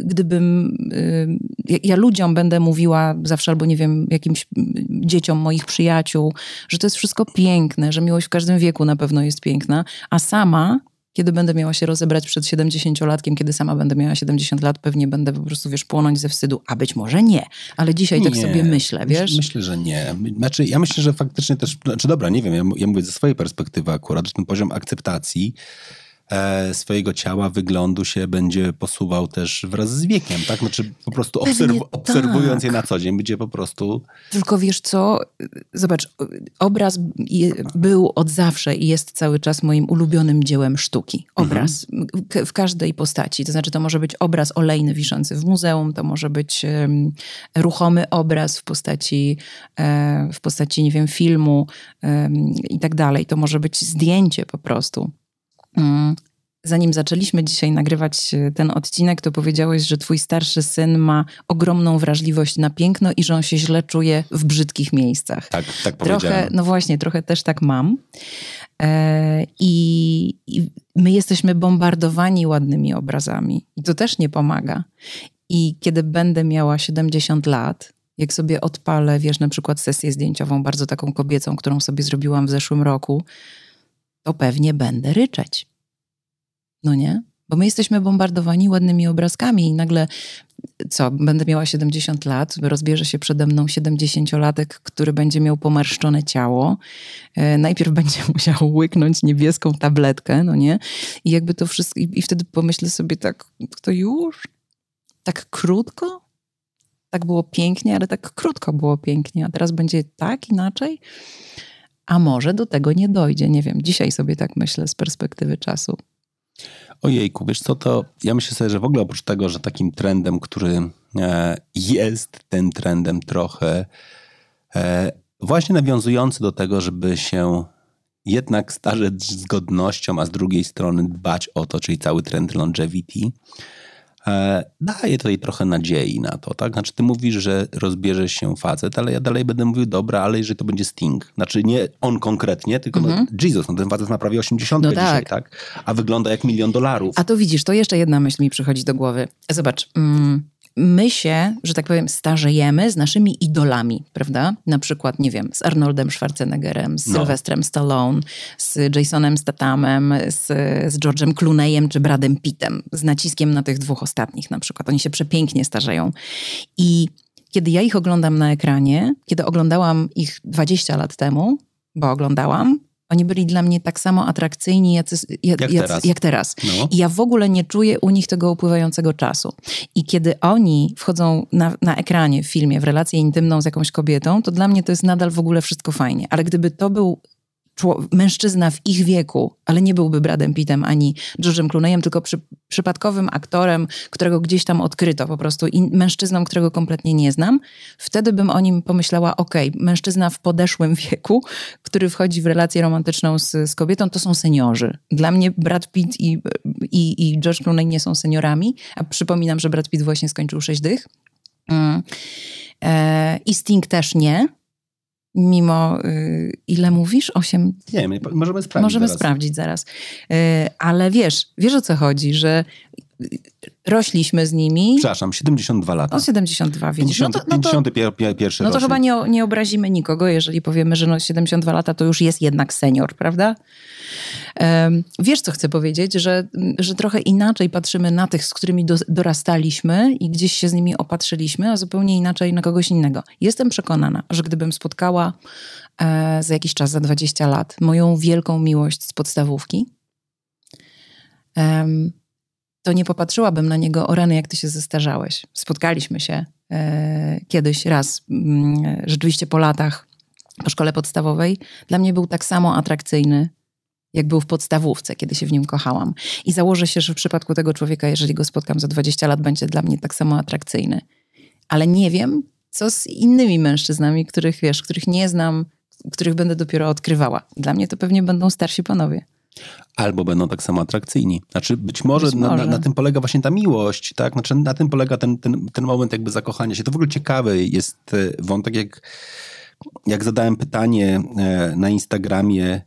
gdybym... y, ja- Ja ludziom będę mówiła zawsze, albo nie wiem, jakimś mm, dzieciom moich przyjaciół, że to jest wszystko piękne, że miłość w każdym wieku na pewno jest piękna, a sama kiedy będę miała się rozebrać przed 70-latkiem, kiedy sama będę miała 70 lat, pewnie będę po prostu, wiesz, płonąć ze wstydu. A być może nie, ale dzisiaj tak Nie. sobie myślę, wiesz? Myśl, myślę, że nie. Znaczy, ja myślę, że faktycznie też, znaczy dobra, nie wiem, ja, ja mówię ze swojej perspektywy akurat, że ten poziom akceptacji swojego ciała, wyglądu się będzie posuwał też wraz z wiekiem, tak? Znaczy po prostu obserw- tak. obserwując je na co dzień, będzie po prostu... Tylko wiesz co, zobacz, obraz był od zawsze i jest cały czas moim ulubionym dziełem sztuki. Obraz K- w każdej postaci. To znaczy, to może być obraz olejny wiszący w muzeum, to może być em, ruchomy obraz w postaci, e, w postaci, nie wiem, filmu em, i tak dalej. To może być zdjęcie po prostu. Mm. Zanim zaczęliśmy dzisiaj nagrywać e, ten odcinek, to powiedziałeś, że twój starszy syn ma ogromną wrażliwość na piękno i że on się źle czuje w brzydkich miejscach. Tak, tak Trochę, no właśnie, trochę też tak mam. E, i, I my jesteśmy bombardowani ładnymi obrazami. I to też nie pomaga. I kiedy będę miała 70 lat, jak sobie odpalę, wiesz, na przykład sesję zdjęciową, bardzo taką kobiecą, którą sobie zrobiłam w zeszłym roku, to pewnie będę ryczeć. No nie? Bo my jesteśmy bombardowani ładnymi obrazkami i nagle, co, będę miała 70 lat, rozbierze się przede mną 70-latek, który będzie miał pomarszczone ciało. E, najpierw [LAUGHS] będzie musiał łyknąć niebieską tabletkę, no nie? I jakby to wszystko, i, i wtedy pomyślę sobie tak, to już? Tak krótko? Tak było pięknie, ale tak krótko było pięknie, a teraz będzie tak inaczej? A może do tego nie dojdzie, nie wiem. Dzisiaj sobie tak myślę z perspektywy czasu. Ojejku, wiesz co, to ja myślę sobie, że w ogóle oprócz tego, że takim trendem, który e, jest tym trendem trochę e, właśnie nawiązujący do tego, żeby się jednak starzeć z godnością, a z drugiej strony dbać o to, czyli cały trend longevity, daje tutaj trochę nadziei na to, tak? Znaczy ty mówisz, że rozbierze się facet, ale ja dalej będę mówił, dobra, ale jeżeli to będzie Sting, znaczy nie on konkretnie, tylko no, Jesus, no ten facet ma prawie 80 No dzisiaj, tak. tak? A wygląda jak milion dolarów. A to widzisz, to jeszcze jedna myśl mi przychodzi do głowy. Zobacz, mm, my się, że tak powiem, starzejemy z naszymi idolami, prawda? Na przykład, nie wiem, z Arnoldem Schwarzeneggerem, z No. Sylwestrem Stallone, z Jasonem Stathamem, z, z George'em Clooneyem czy Bradem Pittem, z naciskiem na tych dwóch ostatnich na przykład. Oni się przepięknie starzeją. I kiedy ja ich oglądam na ekranie, kiedy oglądałam ich 20 lat temu, bo oglądałam, oni byli dla mnie tak samo atrakcyjni, jacy, jak, Jak jacy, teraz. jak teraz. No. I ja w ogóle nie czuję u nich tego upływającego czasu. I kiedy oni wchodzą na, na ekranie w filmie w relację intymną z jakąś kobietą, to dla mnie to jest nadal w ogóle wszystko fajnie. Ale gdyby to był mężczyzna w ich wieku, ale nie byłby Bradem Pittem ani George'em Clooneyem, tylko przy, przypadkowym aktorem, którego gdzieś tam odkryto po prostu i mężczyzną, którego kompletnie nie znam, wtedy bym o nim pomyślała, okej, mężczyzna w podeszłym wieku, który wchodzi w relację romantyczną z, z kobietą, to są seniorzy. Dla mnie Brad Pitt i, i, i George Clooney nie są seniorami, a przypominam, że Brad Pitt właśnie skończył sześć dych. Mm. E, I Sting też nie. Mimo, y, ile mówisz? Osiem, Nie wiem, możemy sprawdzić Możemy zaraz. sprawdzić zaraz. Y, Ale wiesz, wiesz o co chodzi, że rośliśmy z nimi. Przepraszam, 72 lata. O 72, widzisz. 50, no to, no to, 51 no to rocznik. chyba nie, nie obrazimy nikogo, jeżeli powiemy, że no 72 lata to już jest jednak senior, prawda? Em, Wiesz, co chcę powiedzieć, że, że trochę inaczej patrzymy na tych, z którymi do, dorastaliśmy i gdzieś się z nimi opatrzyliśmy, a zupełnie inaczej na kogoś innego. Jestem przekonana, że gdybym spotkała e, za jakiś czas, za 20 lat, moją wielką miłość z podstawówki, em, to nie popatrzyłabym na niego, o rany, jak ty się zestarzałeś. Spotkaliśmy się e, kiedyś raz, mm, rzeczywiście po latach, po szkole podstawowej. Dla mnie był tak samo atrakcyjny, jak był w podstawówce, kiedy się w nim kochałam. I założę się, że w przypadku tego człowieka, jeżeli go spotkam za 20 lat, będzie dla mnie tak samo atrakcyjny. Ale nie wiem, co z innymi mężczyznami, których wiesz, których nie znam, których będę dopiero odkrywała. Dla mnie to pewnie będą starsi panowie. Albo będą tak samo atrakcyjni. Znaczy, być może, Być Na, na, może. na tym polega właśnie ta miłość, tak? Znaczy, na tym polega ten, ten, ten moment jakby zakochania się. To w ogóle ciekawy jest e, wątek, jak, jak zadałem pytanie e, na Instagramie,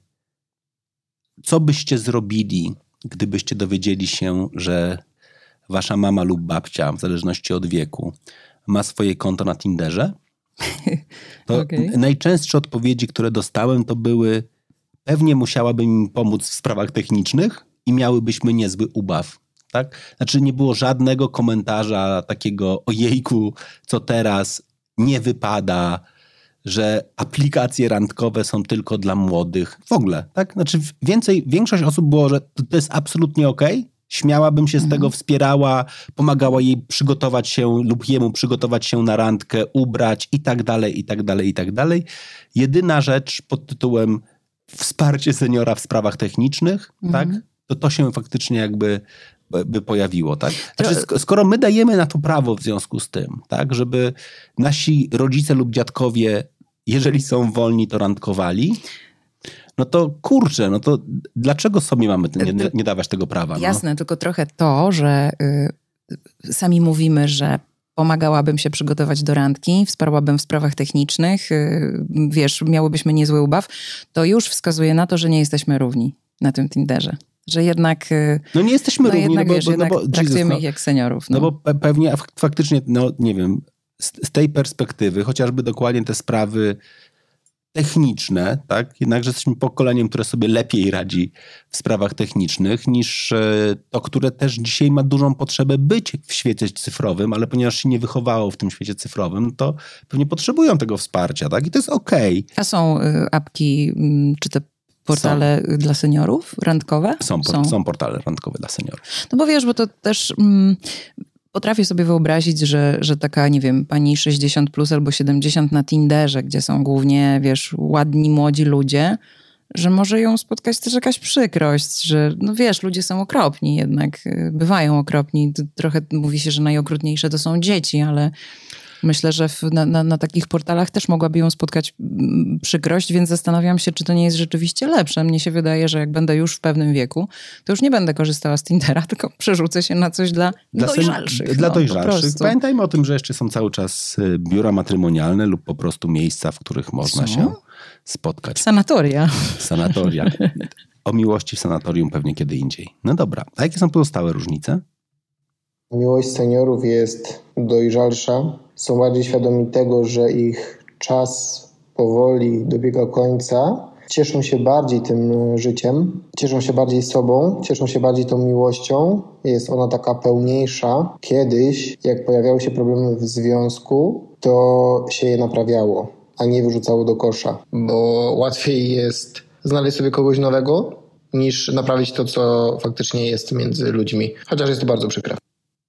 co byście zrobili, gdybyście dowiedzieli się, że wasza mama lub babcia, w zależności od wieku, ma swoje konto na Tinderze? [LAUGHS] To Okej. najczęstsze odpowiedzi, które dostałem, to były pewnie musiałabym im pomóc w sprawach technicznych i miałybyśmy niezły ubaw. Tak? Znaczy nie było żadnego komentarza takiego ojejku, co teraz nie wypada, że aplikacje randkowe są tylko dla młodych. W ogóle, tak? Znaczy więcej, większość osób było, że to, to jest absolutnie okej, śmiałabym się z tego, wspierała, pomagała jej przygotować się lub jemu przygotować się na randkę, ubrać i tak dalej, i tak dalej, i tak dalej. Jedyna rzecz pod tytułem wsparcie seniora w sprawach technicznych, tak? To to się faktycznie jakby by- pojawiło, tak? Znaczy, sk- skoro my dajemy na to prawo w związku z tym, tak, żeby nasi rodzice lub dziadkowie, jeżeli są wolni, to randkowali, no to kurczę, no to dlaczego sobie mamy nie, nie, nie dawać tego prawa? No? Jasne, tylko trochę to, że y, sami mówimy, że pomagałabym się przygotować do randki, wsparłabym w sprawach technicznych, y, wiesz, miałybyśmy niezły ubaw, to już wskazuje na to, że nie jesteśmy równi na tym Tinderze. Że jednak, y, No nie jesteśmy no równi, jednak, no bo, wiesz, no bo, Jesus, traktujemy no, ich jak seniorów. No No, bo pe- pewnie fak- faktycznie, no nie wiem, z, z tej perspektywy, chociażby dokładnie te sprawy techniczne, tak? Jednakże jesteśmy pokoleniem, które sobie lepiej radzi w sprawach technicznych niż e, to, które też dzisiaj ma dużą potrzebę być w świecie cyfrowym, ale ponieważ się nie wychowało w tym świecie cyfrowym, to pewnie potrzebują tego wsparcia, tak? I to jest okej. A są y, apki, mm, czy te portale y, dla seniorów randkowe? Są, por- są portale randkowe dla seniorów. No bo wiesz, bo to też mm, potrafię sobie wyobrazić, że, że taka, nie wiem, pani 60 plus albo 70 na Tinderze, gdzie są głównie, wiesz, ładni, młodzi ludzie, że może ją spotkać też jakaś przykrość, że no wiesz, ludzie są okropni jednak, y, bywają okropni. Trochę mówi się, że najokrutniejsze to są dzieci, ale myślę, że w, na, na, na takich portalach też mogłaby ją spotkać mm, przykrość, więc zastanawiam się, czy to nie jest rzeczywiście lepsze. Mnie się wydaje, że jak będę już w pewnym wieku, to już nie będę korzystała z Tindera, [LAUGHS] tylko przerzucę się na coś dla, Dla, sen- dojrzalszych. Dla no, dojrzalszych. Pamiętajmy o tym, że jeszcze są cały czas y, biura matrymonialne lub po prostu miejsca, w których można Są? się spotkać. Sanatoria. Sanatoria. [LAUGHS] O miłości w sanatorium pewnie kiedy indziej. No dobra, a jakie są pozostałe różnice? Miłość seniorów jest dojrzalsza. Są bardziej świadomi tego, że ich czas powoli dobiega końca. Cieszą się bardziej tym życiem, cieszą się bardziej sobą, cieszą się bardziej tą miłością. Jest ona taka pełniejsza. Kiedyś, jak pojawiały się problemy w związku, to się je naprawiało, a nie wyrzucało do kosza, bo łatwiej jest znaleźć sobie kogoś nowego, niż naprawić to, co faktycznie jest między ludźmi. Chociaż jest to bardzo przykre.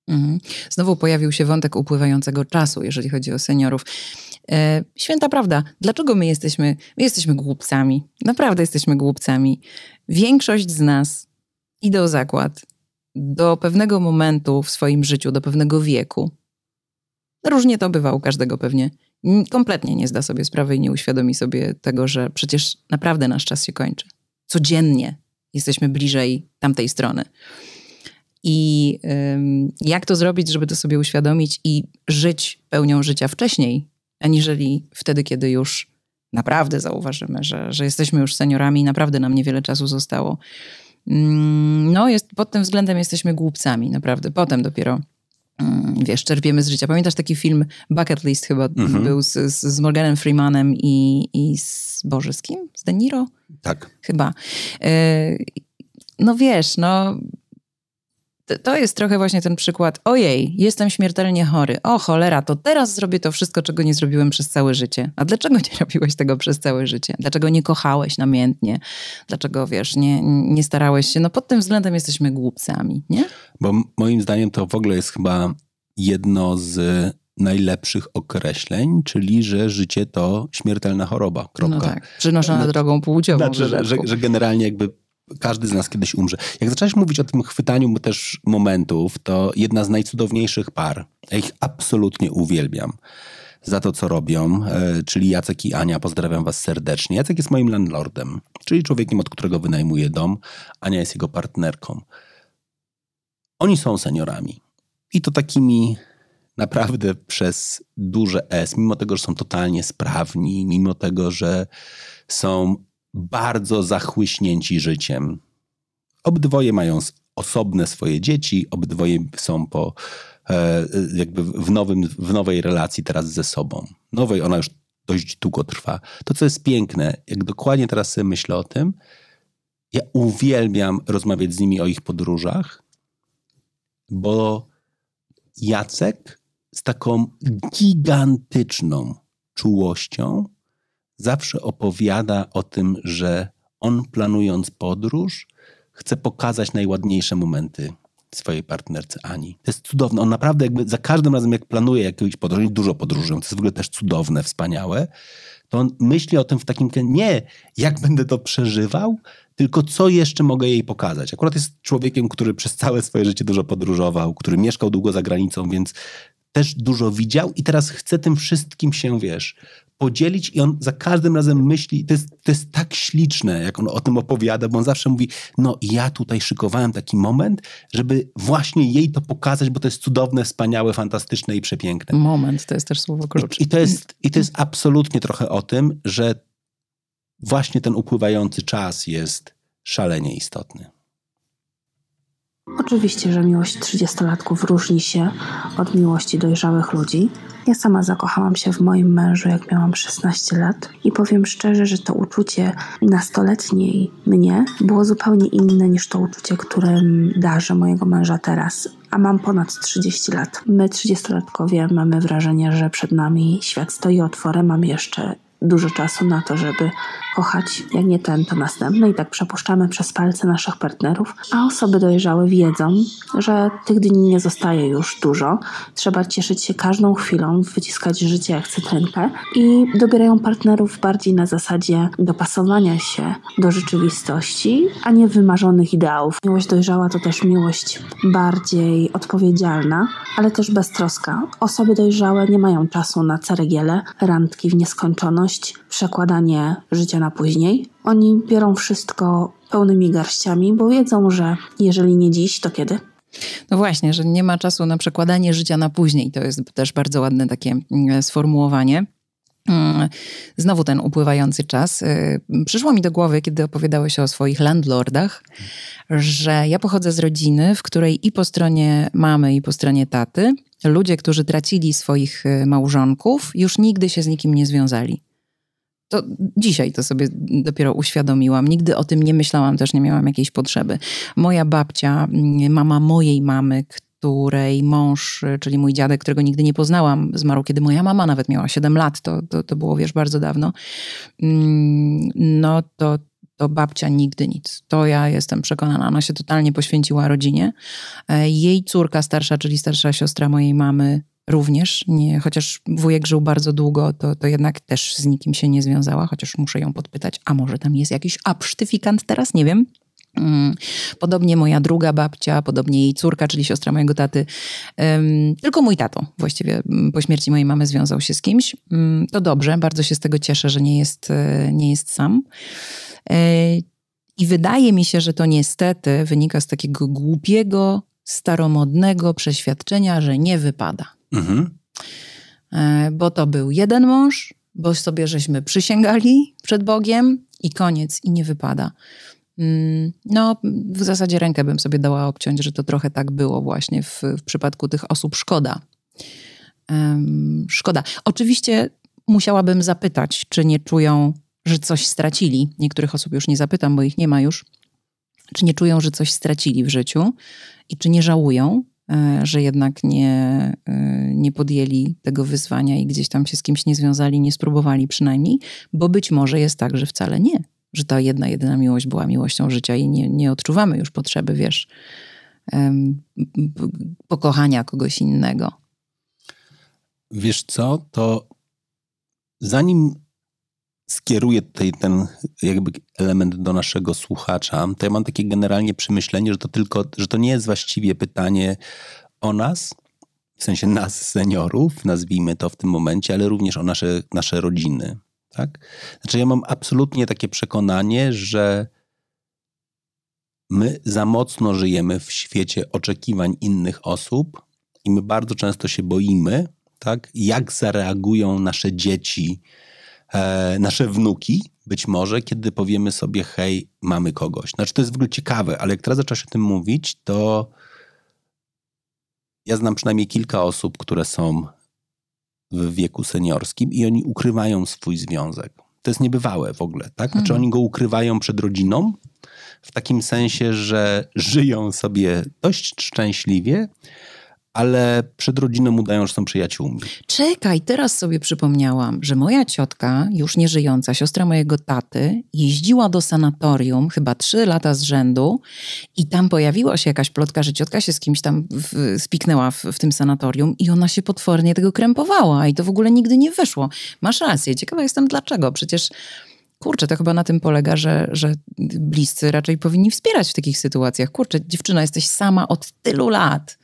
Mhm. Znowu pojawił się wątek upływającego czasu, jeżeli chodzi o seniorów. E, święta prawda. Dlaczego my jesteśmy, my jesteśmy głupcami? Naprawdę jesteśmy głupcami. Większość z nas idę o zakład do pewnego momentu w swoim życiu, do pewnego wieku. Różnie to bywa u każdego pewnie. Kompletnie nie zda sobie sprawy i nie uświadomi sobie tego, że przecież naprawdę nasz czas się kończy. Codziennie jesteśmy bliżej tamtej strony. I jak to zrobić, żeby to sobie uświadomić i żyć pełnią życia wcześniej, aniżeli wtedy, kiedy już naprawdę zauważymy, że, że jesteśmy już seniorami i naprawdę nam niewiele czasu zostało. Mm, no, jest, pod tym względem jesteśmy głupcami, naprawdę. Potem dopiero mm, wiesz, czerpiemy z życia. Pamiętasz taki film Bucket List chyba Mhm. był z, z, Morganem Freemanem i, i z Boże, z kim? Z De Niro? Tak. Chyba. E, No wiesz, no to- jest trochę właśnie ten przykład. Ojej, jestem śmiertelnie chory. O cholera, to teraz zrobię to wszystko, czego nie zrobiłem przez całe życie. A dlaczego nie [LAUGHS] robiłeś tego przez całe życie? Dlaczego nie kochałeś namiętnie? Dlaczego, wiesz, nie, nie starałeś się? No pod tym względem jesteśmy głupcami, nie? Bo moim zdaniem to w ogóle jest chyba jedno z najlepszych określeń, czyli że życie to śmiertelna choroba. Kropka. No tak. Przynoszona Znaczy- drogą płciową. Znaczy, że, że generalnie jakby każdy z nas kiedyś umrze. Jak zacząłeś mówić o tym chwytaniu też momentów, to jedna z najcudowniejszych par, ja ich absolutnie uwielbiam za to, co robią, e, czyli Jacek i Ania, pozdrawiam was serdecznie. Jacek jest moim landlordem, czyli człowiekiem, od którego wynajmuję dom. Ania jest jego partnerką. Oni są seniorami i to takimi naprawdę przez duże S, mimo tego, że są totalnie sprawni, mimo tego, że są bardzo zachłyśnięci życiem. Obydwoje mają osobne swoje dzieci, obydwoje są po, e, jakby w, nowym, w nowej relacji teraz ze sobą. Nowej, ona już dość długo trwa. To, co jest piękne, jak dokładnie teraz sobie myślę o tym, ja uwielbiam rozmawiać z nimi o ich podróżach, bo Jacek z taką gigantyczną czułością zawsze opowiada o tym, że on planując podróż, chce pokazać najładniejsze momenty swojej partnerce Ani. To jest cudowne. On naprawdę jakby za każdym razem, jak planuje jakąś podróż, dużo podróżują, to jest w ogóle też cudowne, wspaniałe, to on myśli o tym w takim, nie jak będę to przeżywał, tylko co jeszcze mogę jej pokazać. Akurat jest człowiekiem, który przez całe swoje życie dużo podróżował, który mieszkał długo za granicą, więc też dużo widział i teraz chce tym wszystkim się, wiesz, podzielić i on za każdym razem myśli, to jest, to jest tak śliczne, jak on o tym opowiada, bo on zawsze mówi, no ja tutaj szykowałem taki moment, żeby właśnie jej to pokazać, bo to jest cudowne, wspaniałe, fantastyczne i przepiękne. Moment, to jest też słowo klucz. I, i, to jest, I to jest absolutnie trochę o tym, że właśnie ten upływający czas jest szalenie istotny. Oczywiście, że miłość trzydziestolatków różni się od miłości dojrzałych ludzi. Ja sama zakochałam się w moim mężu, jak miałam 16 lat, i powiem szczerze, że to uczucie nastoletniej mnie było zupełnie inne niż to uczucie, którym darzę mojego męża teraz. A mam ponad 30 lat. My, trzydziestolatkowie, mamy wrażenie, że przed nami świat stoi otworem, mamy jeszcze dużo czasu na to, żeby kochać, jak nie ten, to następny i tak przepuszczamy przez palce naszych partnerów, a osoby dojrzałe wiedzą, że tych dni nie zostaje już dużo. Trzeba cieszyć się każdą chwilą, wyciskać życie jak cytrynkę i dobierają partnerów bardziej na zasadzie dopasowania się do rzeczywistości, a nie wymarzonych ideałów. Miłość dojrzała to też miłość bardziej odpowiedzialna, ale też beztroska. Osoby dojrzałe nie mają czasu na ceregiele, randki w nieskończoność, przekładanie życia na później. Oni biorą wszystko pełnymi garściami, bo wiedzą, że jeżeli nie dziś, to kiedy? No właśnie, że nie ma czasu na przekładanie życia na później. To jest też bardzo ładne takie mm, sformułowanie. Mm, Znowu ten upływający czas. Y, Przyszło mi do głowy, kiedy opowiadałeś o swoich landlordach, że ja pochodzę z rodziny, w której i po stronie mamy, i po stronie taty ludzie, którzy tracili swoich y, małżonków, już nigdy się z nikim nie związali. To dzisiaj to sobie dopiero uświadomiłam. Nigdy o tym nie myślałam, też nie miałam jakiejś potrzeby. Moja babcia, mm, mama mojej mamy, której mąż, czyli mój dziadek, którego nigdy nie poznałam, zmarł, kiedy moja mama nawet miała 7 lat. To, to, to było, wiesz, bardzo dawno. Mm, No to, to babcia nigdy nic. To ja jestem przekonana. Ona się totalnie poświęciła rodzinie. E, Jej córka starsza, czyli starsza siostra mojej mamy, również, nie, chociaż wujek żył bardzo długo, to, to jednak też z nikim się nie związała, chociaż muszę ją podpytać, a może tam jest jakiś absztyfikant teraz, nie wiem. Mm, Podobnie moja druga babcia, podobnie jej córka, czyli siostra mojego taty. Tylko mój tato właściwie mm, po śmierci mojej mamy związał się z kimś. Ym, To dobrze, bardzo się z tego cieszę, że nie jest, e, nie jest sam. E, I wydaje mi się, że to niestety wynika z takiego głupiego, staromodnego przeświadczenia, że nie wypada. Mhm. E, Bo to był jeden mąż, bo sobie żeśmy przysięgali przed Bogiem i koniec, i nie wypada. Mm, no, w zasadzie rękę bym sobie dała obciąć, że to trochę tak było właśnie w, w przypadku tych osób. Szkoda. Szkoda. Oczywiście musiałabym zapytać, czy nie czują, że coś stracili. Niektórych osób już nie zapytam, bo ich nie ma już. Czy nie czują, że coś stracili w życiu i czy nie żałują, że jednak nie, e, nie podjęli tego wyzwania i gdzieś tam się z kimś nie związali, nie spróbowali przynajmniej, bo być może jest tak, że wcale nie że ta jedna, jedyna miłość była miłością życia i nie, nie odczuwamy już potrzeby, wiesz, pokochania kogoś innego. Wiesz co, to zanim skieruję tutaj ten jakby element do naszego słuchacza, to ja mam takie generalnie przemyślenie, że to tylko, że to nie jest właściwie pytanie o nas, w sensie nas, seniorów, nazwijmy to w tym momencie, ale również o nasze, nasze rodziny. Tak? Znaczy, ja mam absolutnie takie przekonanie, że my za mocno żyjemy w świecie oczekiwań innych osób i my bardzo często się boimy, tak? jak zareagują nasze dzieci, e, nasze wnuki, być może, kiedy powiemy sobie, hej, mamy kogoś. Znaczy, to jest w ogóle ciekawe, ale jak teraz zaczęłaś o tym mówić, to ja znam przynajmniej kilka osób, które są w wieku seniorskim i oni ukrywają swój związek. To jest niebywałe w ogóle, tak? Znaczy mhm. oni go ukrywają przed rodziną w takim sensie, że żyją sobie dość szczęśliwie, ale przed rodziną udają, że są przyjaciółmi. Czekaj, teraz sobie przypomniałam, że moja ciotka, już nie żyjąca, siostra mojego taty, jeździła do sanatorium chyba trzy lata z rzędu i tam pojawiła się jakaś plotka, że ciotka się z kimś tam w, spiknęła w, w tym sanatorium i ona się potwornie tego krępowała i to w ogóle nigdy nie wyszło. Masz rację, ciekawa jestem dlaczego. Przecież Kurczę, to chyba na tym polega, że, że bliscy raczej powinni wspierać w takich sytuacjach. Kurczę, dziewczyna, jesteś sama od tylu lat.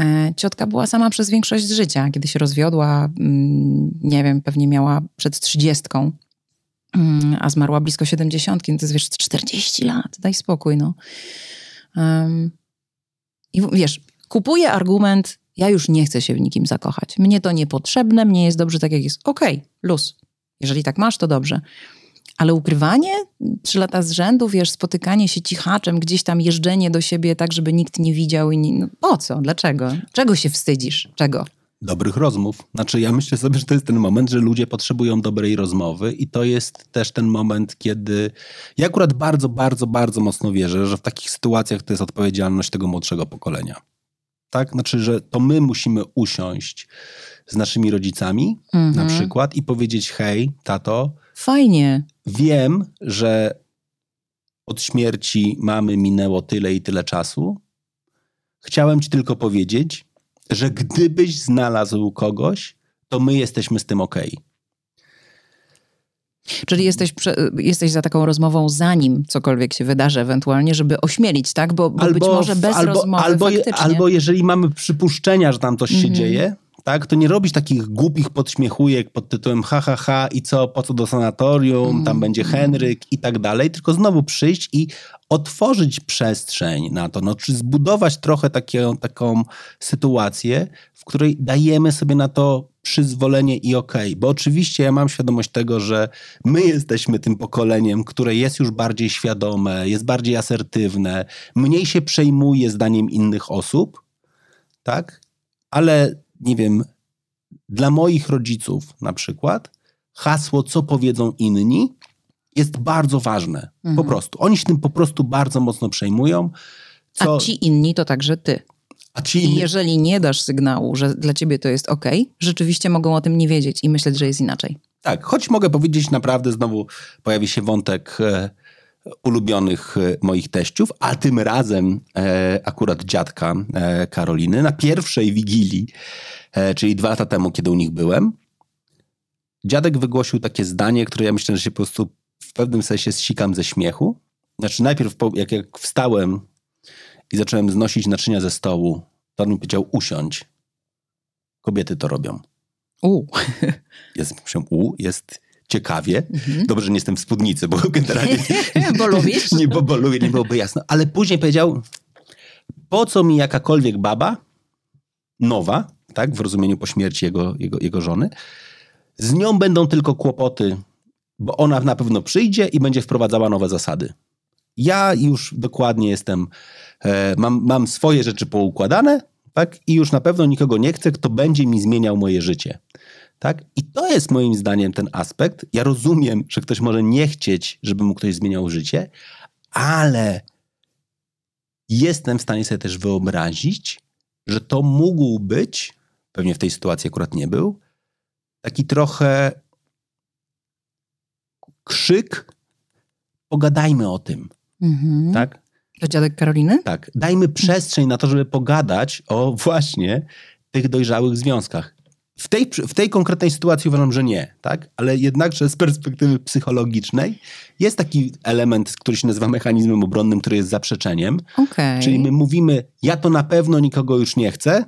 E, ciotka była sama przez większość życia. Kiedy się rozwiodła, mm, nie wiem, pewnie miała przed trzydziestką, mm, a zmarła blisko siedemdziesiątki, no to jest wiesz, 40 lat, daj spokój, no. I wiesz, kupuję argument, ja już nie chcę się w nikim zakochać. Mnie to niepotrzebne, mnie jest dobrze tak, jak jest. Okej, okay, luz. Jeżeli tak masz, to dobrze. Ale ukrywanie trzy lata z rzędu, wiesz, spotykanie się cichaczem, gdzieś tam jeżdżenie do siebie tak, żeby nikt nie widział i nie, no, po co? Dlaczego? Czego się wstydzisz? Czego? Dobrych rozmów. Znaczy, ja myślę sobie, że to jest ten moment, że ludzie potrzebują dobrej rozmowy, i to jest też ten moment, kiedy. Ja akurat bardzo, bardzo, bardzo mocno wierzę, że w takich sytuacjach to jest odpowiedzialność tego młodszego pokolenia. Tak? Znaczy, że to my musimy usiąść z naszymi rodzicami, mhm. na przykład, i powiedzieć: hej, tato, Fajnie. Wiem, że od śmierci mamy minęło tyle i tyle czasu. Chciałem ci tylko powiedzieć, że gdybyś znalazł kogoś, to my jesteśmy z tym ok. Czyli jesteś, jesteś za taką rozmową, zanim cokolwiek się wydarzy, ewentualnie, żeby ośmielić, tak? Bo, bo albo, być może bez albo, rozmowy albo, albo jeżeli mamy przypuszczenia, że tam coś się -hmm. dzieje, tak, to nie robić takich głupich podśmiechujek pod tytułem ha, ha, ha i co, po co do sanatorium, mm. tam będzie Henryk i tak dalej, tylko znowu przyjść i otworzyć przestrzeń na to, no, czy zbudować trochę takie, taką sytuację, w której dajemy sobie na to przyzwolenie i okej, okay. bo oczywiście ja mam świadomość tego, że my jesteśmy tym pokoleniem, które jest już bardziej świadome, jest bardziej asertywne, mniej się przejmuje zdaniem innych osób, tak, ale nie wiem, dla moich rodziców na przykład hasło, co powiedzą inni, jest bardzo ważne. Mhm. Po prostu. Oni się tym po prostu bardzo mocno przejmują. Co... A ci inni to także ty. A ci inni... I jeżeli nie dasz sygnału, że dla ciebie to jest ok, rzeczywiście mogą o tym nie wiedzieć i myśleć, że jest inaczej. Tak, choć mogę powiedzieć naprawdę, znowu pojawi się wątek e, ulubionych e, moich teściów, a tym razem e, akurat dziadka e, Karoliny na pierwszej wigilii, czyli dwa lata temu, kiedy u nich byłem, dziadek wygłosił takie zdanie, które ja myślę, że się po prostu w pewnym sensie zsikam ze śmiechu. Znaczy najpierw jak, jak wstałem i zacząłem znosić naczynia ze stołu, to on mi powiedział usiądź. Kobiety to robią. U. Jest, u, jest ciekawie. Mhm. Dobrze, że nie jestem w spódnicy, bo [LAUGHS] generalnie... [LAUGHS] bo lubisz? Nie, bo, bo lubię, nie byłoby jasno. Ale później powiedział, po co mi jakakolwiek baba, nowa, tak, w rozumieniu po śmierci jego, jego, jego żony, z nią będą tylko kłopoty, bo ona na pewno przyjdzie i będzie wprowadzała nowe zasady. Ja już dokładnie jestem, e, mam, mam swoje rzeczy poukładane, tak? I już na pewno nikogo nie chcę, kto będzie mi zmieniał moje życie. Tak? I to jest moim zdaniem ten aspekt. Ja rozumiem, że ktoś może nie chcieć, żeby mu ktoś zmieniał życie, ale jestem w stanie sobie też wyobrazić, że to mógł być, pewnie w tej sytuacji akurat nie był, taki trochę krzyk, pogadajmy o tym. Mhm. Tak? To dziadek Karoliny? Tak. Dajmy przestrzeń na to, żeby pogadać o właśnie tych dojrzałych związkach. W tej, w tej konkretnej sytuacji uważam, że nie, tak? Ale jednakże z perspektywy psychologicznej jest taki element, który się nazywa mechanizmem obronnym, który jest zaprzeczeniem. Okej. Czyli my mówimy, ja to na pewno nikogo już nie chcę,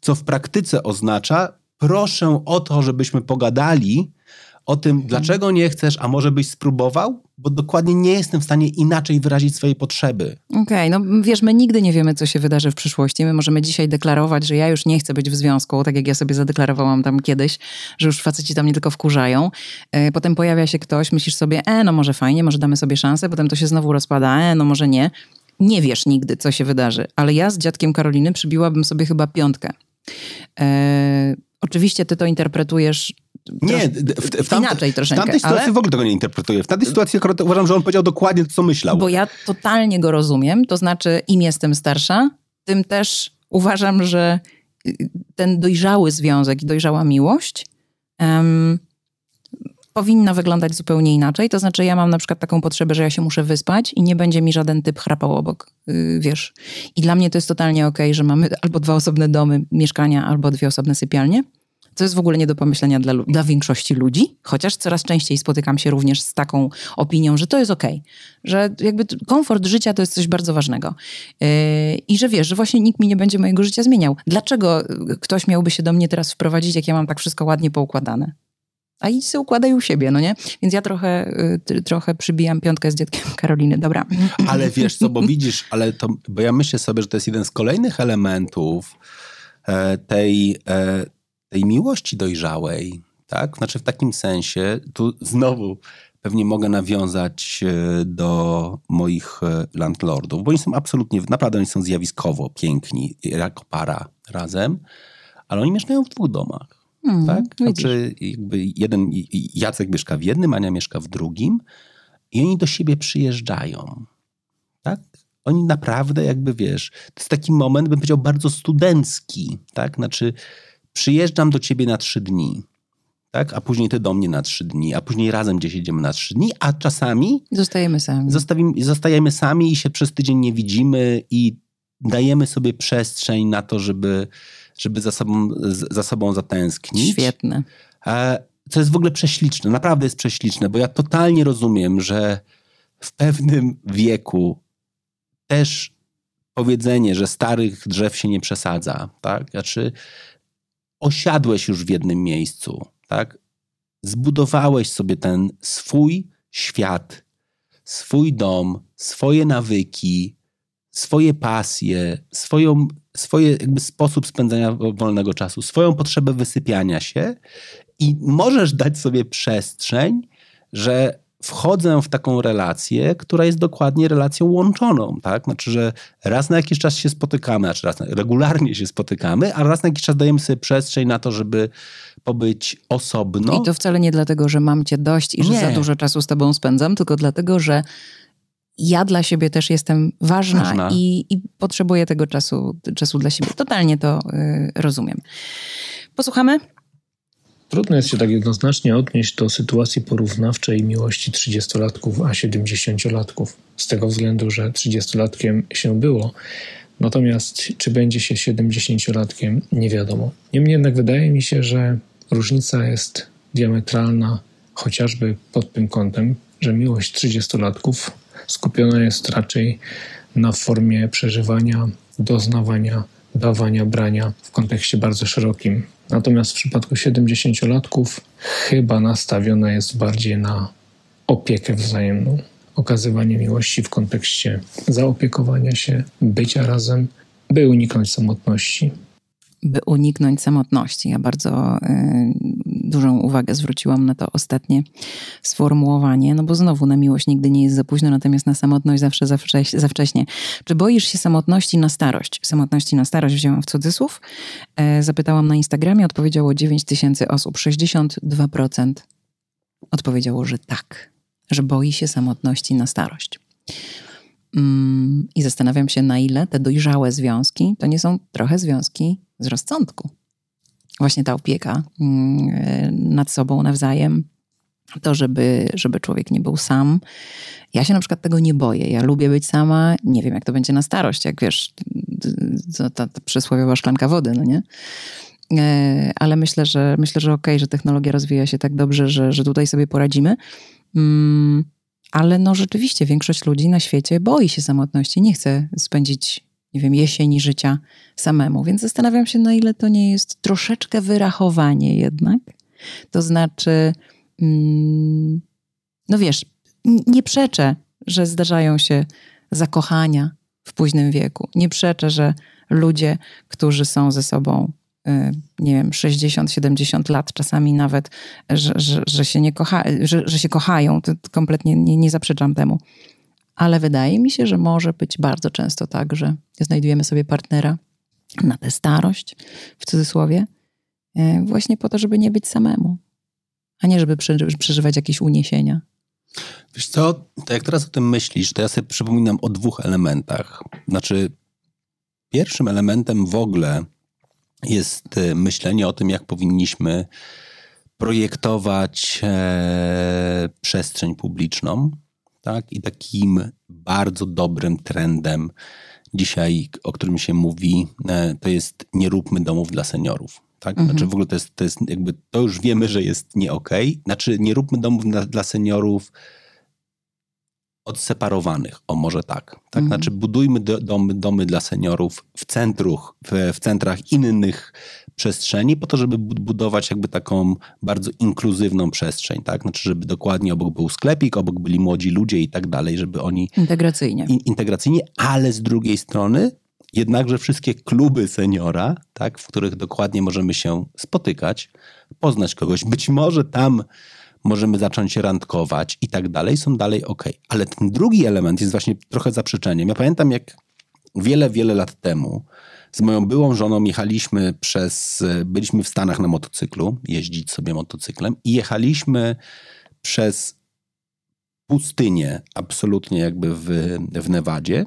co w praktyce oznacza, proszę o to, żebyśmy pogadali o tym, dlaczego nie chcesz, a może byś spróbował, bo dokładnie nie jestem w stanie inaczej wyrazić swojej potrzeby. Okej, no wiesz, my nigdy nie wiemy, co się wydarzy w przyszłości. My możemy dzisiaj deklarować, że ja już nie chcę być w związku, tak jak ja sobie zadeklarowałam tam kiedyś, że już faceci tam nie tylko wkurzają. E, Potem pojawia się ktoś, myślisz sobie, e, no może fajnie, może damy sobie szansę, potem to się znowu rozpada, e, no może nie. Nie wiesz nigdy, co się wydarzy, ale ja z dziadkiem Karoliny przybiłabym sobie chyba piątkę. E, oczywiście ty to interpretujesz Nie, w, w, tam, inaczej w troszeczkę, tamtej sytuacji ale- w ogóle tego nie interpretuję. W tamtej sytuacji akurat uważam, że on powiedział dokładnie to, co myślał. Bo ja totalnie go rozumiem, to znaczy im jestem starsza, tym też uważam, że y, ten dojrzały związek i dojrzała miłość em, powinna wyglądać zupełnie inaczej. To znaczy ja mam na przykład taką potrzebę, że ja się muszę wyspać i nie będzie mi żaden typ chrapał obok, y, wiesz. I dla mnie to jest totalnie okej, że mamy albo dwa osobne domy, mieszkania, albo dwie osobne sypialnie. To jest w ogóle nie do pomyślenia dla, dla większości ludzi, chociaż coraz częściej spotykam się również z taką opinią, że to jest okej, że jakby komfort życia to jest coś bardzo ważnego. Yy, I że wiesz, że właśnie nikt mi nie będzie mojego życia zmieniał. Dlaczego y, ktoś miałby się do mnie teraz wprowadzić, jak ja mam tak wszystko ładnie poukładane? A idź sobie układaj u siebie, no nie? Więc ja trochę, y, trochę przybijam piątkę z dziadkiem Karoliny. Dobra. Ale [LAUGHS] wiesz co, bo widzisz, ale to, bo ja myślę sobie, że to jest jeden z kolejnych elementów e, tej, e, tej miłości dojrzałej, tak? Znaczy w takim sensie, tu znowu pewnie mogę nawiązać e, do moich e, landlordów, bo oni są absolutnie, naprawdę oni są zjawiskowo piękni, jako para razem, ale oni mieszkają w dwóch domach. Hmm, tak? widzisz. Znaczy, jakby jeden, Jacek mieszka w jednym, Ania mieszka w drugim i oni do siebie przyjeżdżają. Tak? Oni naprawdę jakby, wiesz, to jest taki moment, bym powiedział, bardzo studencki, tak? Znaczy, przyjeżdżam do ciebie na trzy dni, tak? A później ty do mnie na trzy dni, a później razem gdzieś jedziemy na trzy dni, a czasami Zostajemy sami. zostawimy, zostajemy sami i się przez tydzień nie widzimy i dajemy sobie przestrzeń na to, żeby, żeby za, sobą, za sobą zatęsknić. Świetne. E, Co jest w ogóle prześliczne, naprawdę jest prześliczne, bo ja totalnie rozumiem, że w pewnym wieku też powiedzenie, że starych drzew się nie przesadza, tak? Znaczy, osiadłeś już w jednym miejscu, tak? Zbudowałeś sobie ten swój świat, swój dom, swoje nawyki, swoje pasje, swoją, swoje jakby sposób spędzania wolnego czasu, swoją potrzebę wysypiania się i możesz dać sobie przestrzeń, że wchodzę w taką relację, która jest dokładnie relacją łączoną, tak? Znaczy, że raz na jakiś czas się spotykamy, znaczy raz na, regularnie się spotykamy, a raz na jakiś czas dajemy sobie przestrzeń na to, żeby pobyć osobno. I to wcale nie dlatego, że mam cię dość i że Nie. za dużo czasu z tobą spędzam, tylko dlatego, że ja dla siebie też jestem ważna, Ważna. I, i potrzebuję tego czasu, czasu dla siebie. Totalnie to y, rozumiem. Posłuchamy? Trudno jest się tak jednoznacznie odnieść do sytuacji porównawczej miłości 30-latków a 70-latków. Z tego względu, że 30-latkiem się było, natomiast czy będzie się 70-latkiem, nie wiadomo. Niemniej jednak wydaje mi się, że różnica jest diametralna, chociażby pod tym kątem, że miłość 30-latków skupiona jest raczej na formie przeżywania, doznawania, dawania, brania w kontekście bardzo szerokim. Natomiast w przypadku 70-latków chyba nastawiona jest bardziej na opiekę wzajemną, okazywanie miłości w kontekście zaopiekowania się, bycia razem, by uniknąć samotności. By uniknąć samotności. Ja bardzo y, dużą uwagę zwróciłam na to ostatnie sformułowanie, no bo znowu na miłość nigdy nie jest za późno, natomiast na samotność zawsze za, wcześ, za wcześnie. Czy boisz się samotności na starość? Samotności na starość wzięłam w cudzysłów. E, zapytałam na Instagramie, odpowiedziało 9 tysięcy osób. 62% odpowiedziało, że tak, że boi się samotności na starość. Mm, I zastanawiam się, na ile te dojrzałe związki to nie są trochę związki z rozsądku. Właśnie ta opieka mm, nad sobą nawzajem, to, żeby, żeby człowiek nie był sam. Ja się na przykład tego nie boję. Ja lubię być sama. Nie wiem, jak to będzie na starość, jak wiesz, ta, ta przysłowiowa szklanka wody, no nie? E, ale myślę, że myślę, że okej, okay, że technologia rozwija się tak dobrze, że, że tutaj sobie poradzimy. Mm, ale no rzeczywiście większość ludzi na świecie boi się samotności, nie chce spędzić, nie wiem, jesieni życia samemu. Więc zastanawiam się, na ile to nie jest troszeczkę wyrachowanie jednak. To znaczy, mm, no wiesz, nie przeczę, że zdarzają się zakochania w późnym wieku. Nie przeczę, że ludzie, którzy są ze sobą Y, nie wiem, 60-70 lat, czasami nawet, że, że, że się, nie kocha, że, że się kochają. To kompletnie nie, nie zaprzeczam temu. Ale wydaje mi się, że może być bardzo często tak, że znajdujemy sobie partnera na tę starość, w cudzysłowie, y, właśnie po to, żeby nie być samemu, a nie żeby przeżywać jakieś uniesienia. Wiesz co, to jak teraz o tym myślisz, to ja sobie przypominam o dwóch elementach. Znaczy, pierwszym elementem w ogóle jest e, myślenie o tym, jak powinniśmy projektować e, przestrzeń publiczną. Tak? I takim bardzo dobrym trendem dzisiaj, o którym się mówi, e, to jest nie róbmy domów dla seniorów. Tak? Mhm. Znaczy w ogóle to jest, to jest jakby, to już wiemy, że jest nie okej. Okay. Znaczy nie róbmy domów dla, dla seniorów odseparowanych, o może tak. tak? Mhm. Znaczy budujmy do, domy, domy dla seniorów w, centruch, w, w centrach innych przestrzeni po to, żeby budować jakby taką bardzo inkluzywną przestrzeń, tak? Znaczy, żeby dokładnie obok był sklepik, obok byli młodzi ludzie i tak dalej, żeby oni... Integracyjnie. In, integracyjnie, ale z drugiej strony jednakże wszystkie kluby seniora, tak? W których dokładnie możemy się spotykać, poznać kogoś. Być może tam możemy zacząć randkować i tak dalej, są dalej ok. Ale ten drugi element jest właśnie trochę zaprzeczeniem. Ja pamiętam, jak wiele, wiele lat temu z moją byłą żoną jechaliśmy przez, byliśmy w Stanach na motocyklu, jeździć sobie motocyklem i jechaliśmy przez pustynię, absolutnie jakby w, w Nevadzie.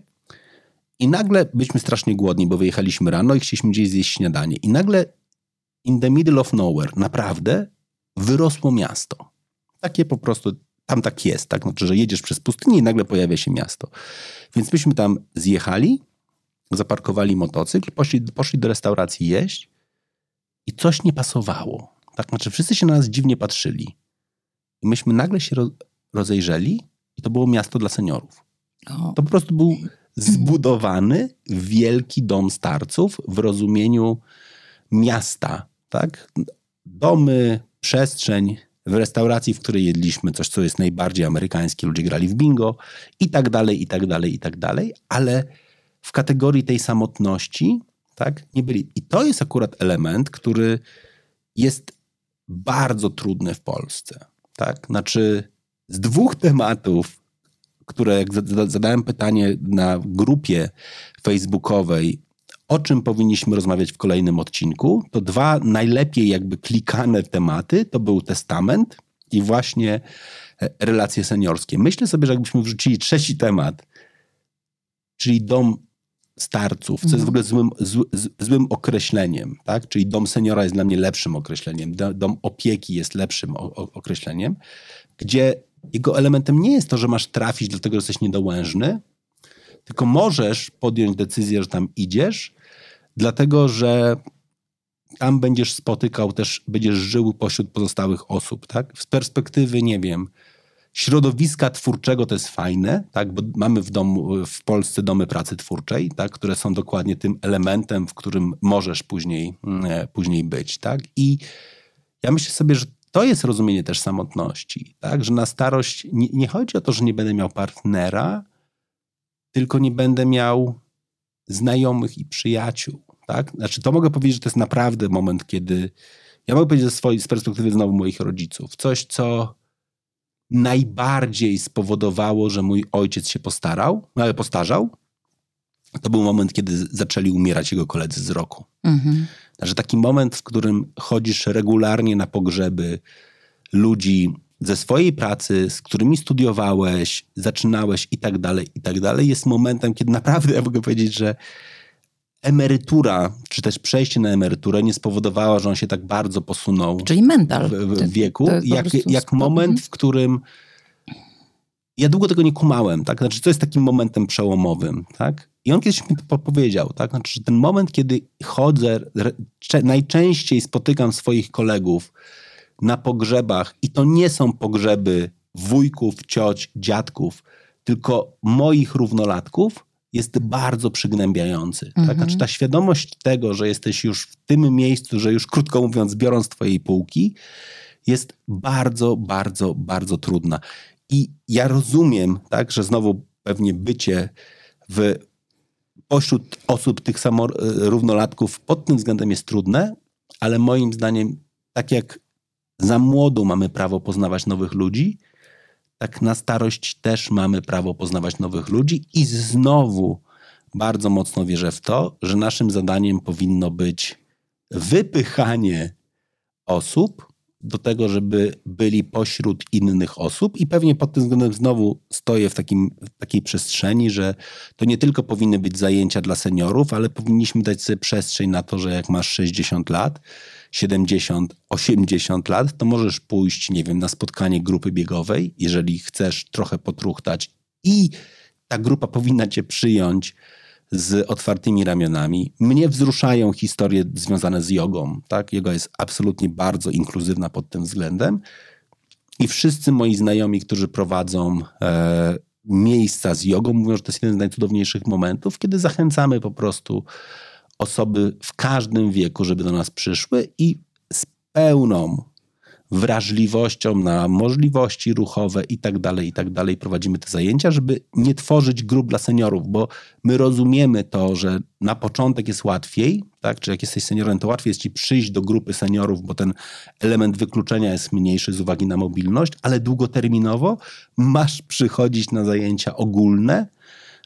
I nagle byliśmy strasznie głodni, bo wyjechaliśmy rano i chcieliśmy gdzieś zjeść śniadanie. I nagle in the middle of nowhere, naprawdę wyrosło miasto. Takie po prostu, tam tak jest, tak? Znaczy, że jedziesz przez pustynię i nagle pojawia się miasto. Więc myśmy tam zjechali, zaparkowali motocykl, poszli, poszli do restauracji jeść i coś nie pasowało. Tak? Znaczy, wszyscy się na nas dziwnie patrzyli. I myśmy nagle się rozejrzeli i to było miasto dla seniorów. To po prostu był zbudowany wielki dom starców w rozumieniu miasta, tak? Domy, przestrzeń, w restauracji, w której jedliśmy coś, co jest najbardziej amerykańskie, ludzie grali w bingo i tak dalej, i tak dalej, i tak dalej, ale w kategorii tej samotności, tak, nie byli. I to jest akurat element, który jest bardzo trudny w Polsce, tak, znaczy z dwóch tematów, które jak zadałem pytanie na grupie facebookowej o czym powinniśmy rozmawiać w kolejnym odcinku, to dwa najlepiej jakby klikane tematy to był testament i właśnie e, relacje seniorskie. Myślę sobie, że jakbyśmy wrzucili trzeci temat, czyli dom starców, co jest w ogóle złym, złym określeniem, tak? Czyli dom seniora jest dla mnie lepszym określeniem, dom opieki jest lepszym określeniem, gdzie jego elementem nie jest to, że masz trafić dlatego, że jesteś niedołężny, tylko możesz podjąć decyzję, że tam idziesz, dlatego że tam będziesz spotykał też, będziesz żył pośród pozostałych osób, tak? Z perspektywy, nie wiem, środowiska twórczego to jest fajne, tak? Bo mamy w, domu, w Polsce domy pracy twórczej, tak? Które są dokładnie tym elementem, w którym możesz później, mm, e, później być, tak? I ja myślę sobie, że to jest rozumienie też samotności, tak? Że na starość nie, nie chodzi o to, że nie będę miał partnera, tylko nie będę miał znajomych i przyjaciół. Tak? Znaczy, to mogę powiedzieć, że to jest naprawdę moment, kiedy Ja mogę powiedzieć ze swojej z perspektywy znowu moich rodziców. Coś, co najbardziej spowodowało, że mój ojciec się postarał, ale postarzał, to był moment, kiedy zaczęli umierać jego koledzy z roku. Mhm. Znaczy taki moment, w którym chodzisz regularnie na pogrzeby ludzi ze swojej pracy, z którymi studiowałeś, zaczynałeś i tak dalej, i tak dalej, jest momentem, kiedy naprawdę ja mogę powiedzieć, że emerytura, czy też przejście na emeryturę nie spowodowało, że on się tak bardzo posunął. Czyli mental. W, w wieku, jak, jak moment, w którym ja długo tego nie kumałem, tak? Znaczy, to jest takim momentem przełomowym, tak? I on kiedyś mi powiedział, tak? Znaczy, że ten moment, kiedy chodzę, najczęściej spotykam swoich kolegów na pogrzebach i to nie są pogrzeby wujków, cioć, dziadków, tylko moich równolatków, jest bardzo przygnębiający. Tak? Mhm. Znaczy ta świadomość tego, że jesteś już w tym miejscu, że już krótko mówiąc, biorąc twojej półki, jest bardzo, bardzo, bardzo trudna. I ja rozumiem, tak, że znowu pewnie bycie w, pośród osób tych samo, równolatków pod tym względem jest trudne, ale moim zdaniem, tak jak za młodu mamy prawo poznawać nowych ludzi, tak na starość też mamy prawo poznawać nowych ludzi i znowu bardzo mocno wierzę w to, że naszym zadaniem powinno być wypychanie osób do tego, żeby byli pośród innych osób. I pewnie pod tym względem znowu stoję w, takim, w takiej przestrzeni, że to nie tylko powinny być zajęcia dla seniorów, ale powinniśmy dać sobie przestrzeń na to, że jak masz 60 lat, 70, 80 lat, to możesz pójść, nie wiem, na spotkanie grupy biegowej, jeżeli chcesz trochę potruchtać i ta grupa powinna cię przyjąć z otwartymi ramionami. Mnie wzruszają historie związane z jogą. Tak? Yoga jest absolutnie bardzo inkluzywna pod tym względem. I wszyscy moi znajomi, którzy prowadzą e, miejsca z jogą, mówią, że to jest jeden z najcudowniejszych momentów, kiedy zachęcamy po prostu osoby w każdym wieku, żeby do nas przyszły i z pełną wrażliwością na możliwości ruchowe i tak dalej, i tak dalej prowadzimy te zajęcia, żeby nie tworzyć grup dla seniorów, bo my rozumiemy to, że na początek jest łatwiej, tak? czy jak jesteś seniorem, to łatwiej jest ci przyjść do grupy seniorów, bo ten element wykluczenia jest mniejszy z uwagi na mobilność, ale długoterminowo masz przychodzić na zajęcia ogólne,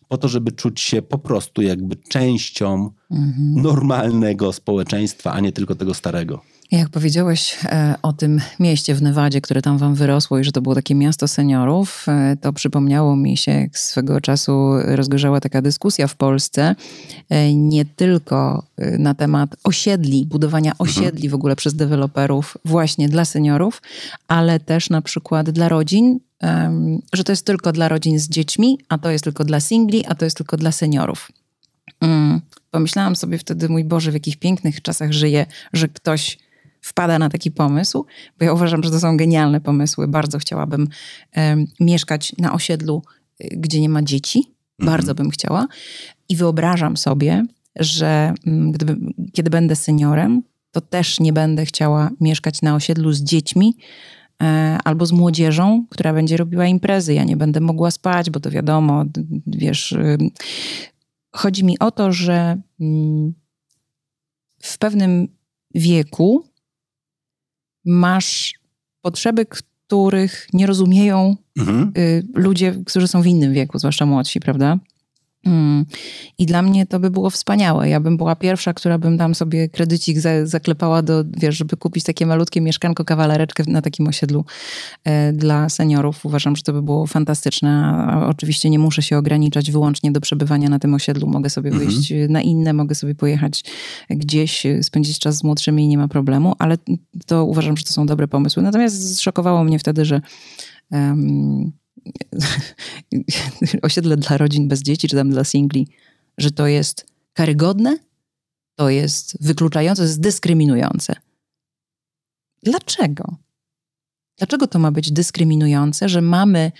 po to, żeby czuć się po prostu jakby częścią mhm. normalnego społeczeństwa, a nie tylko tego starego. Jak powiedziałeś e, o tym mieście w Nevadzie, które tam wam wyrosło i że to było takie miasto seniorów, e, to przypomniało mi się, jak swego czasu rozgorzała taka dyskusja w Polsce, e, nie tylko na temat osiedli, budowania mhm. osiedli w ogóle przez deweloperów właśnie dla seniorów, ale też na przykład dla rodzin, że to jest tylko dla rodzin z dziećmi, a to jest tylko dla singli, a to jest tylko dla seniorów. Mm, pomyślałam sobie wtedy, mój Boże, w jakich pięknych czasach żyję, że ktoś wpada na taki pomysł, bo ja uważam, że to są genialne pomysły. Bardzo chciałabym mieszkać na osiedlu, y, gdzie nie ma dzieci. Mhm. Bardzo bym chciała. I wyobrażam sobie, że mm, gdyby, kiedy będę seniorem, to też nie będę chciała mieszkać na osiedlu z dziećmi, E, albo z młodzieżą, która będzie robiła imprezy. Ja nie będę mogła spać, bo to wiadomo, wiesz. Y, chodzi mi o to, że mm, w pewnym wieku masz potrzeby, których nie rozumieją mhm. Y, ludzie, którzy są w innym wieku, zwłaszcza młodsi, prawda? Mm. I dla mnie to by było wspaniałe. Ja bym była pierwsza, która bym tam sobie kredycik za, zaklepała, do, wiesz, żeby kupić takie malutkie mieszkanko, kawalereczkę na takim osiedlu e, dla seniorów. Uważam, że to by było fantastyczne. A oczywiście nie muszę się ograniczać wyłącznie do przebywania na tym osiedlu. Mogę sobie mhm. wyjść na inne, mogę sobie pojechać gdzieś, spędzić czas z młodszymi i nie ma problemu, ale to uważam, że to są dobre pomysły. Natomiast zszokowało mnie wtedy, że um, [LAUGHS] osiedle dla rodzin bez dzieci, czy tam dla singli, że to jest karygodne, to jest wykluczające, to jest dyskryminujące. Dlaczego? Dlaczego to ma być dyskryminujące, że mamy,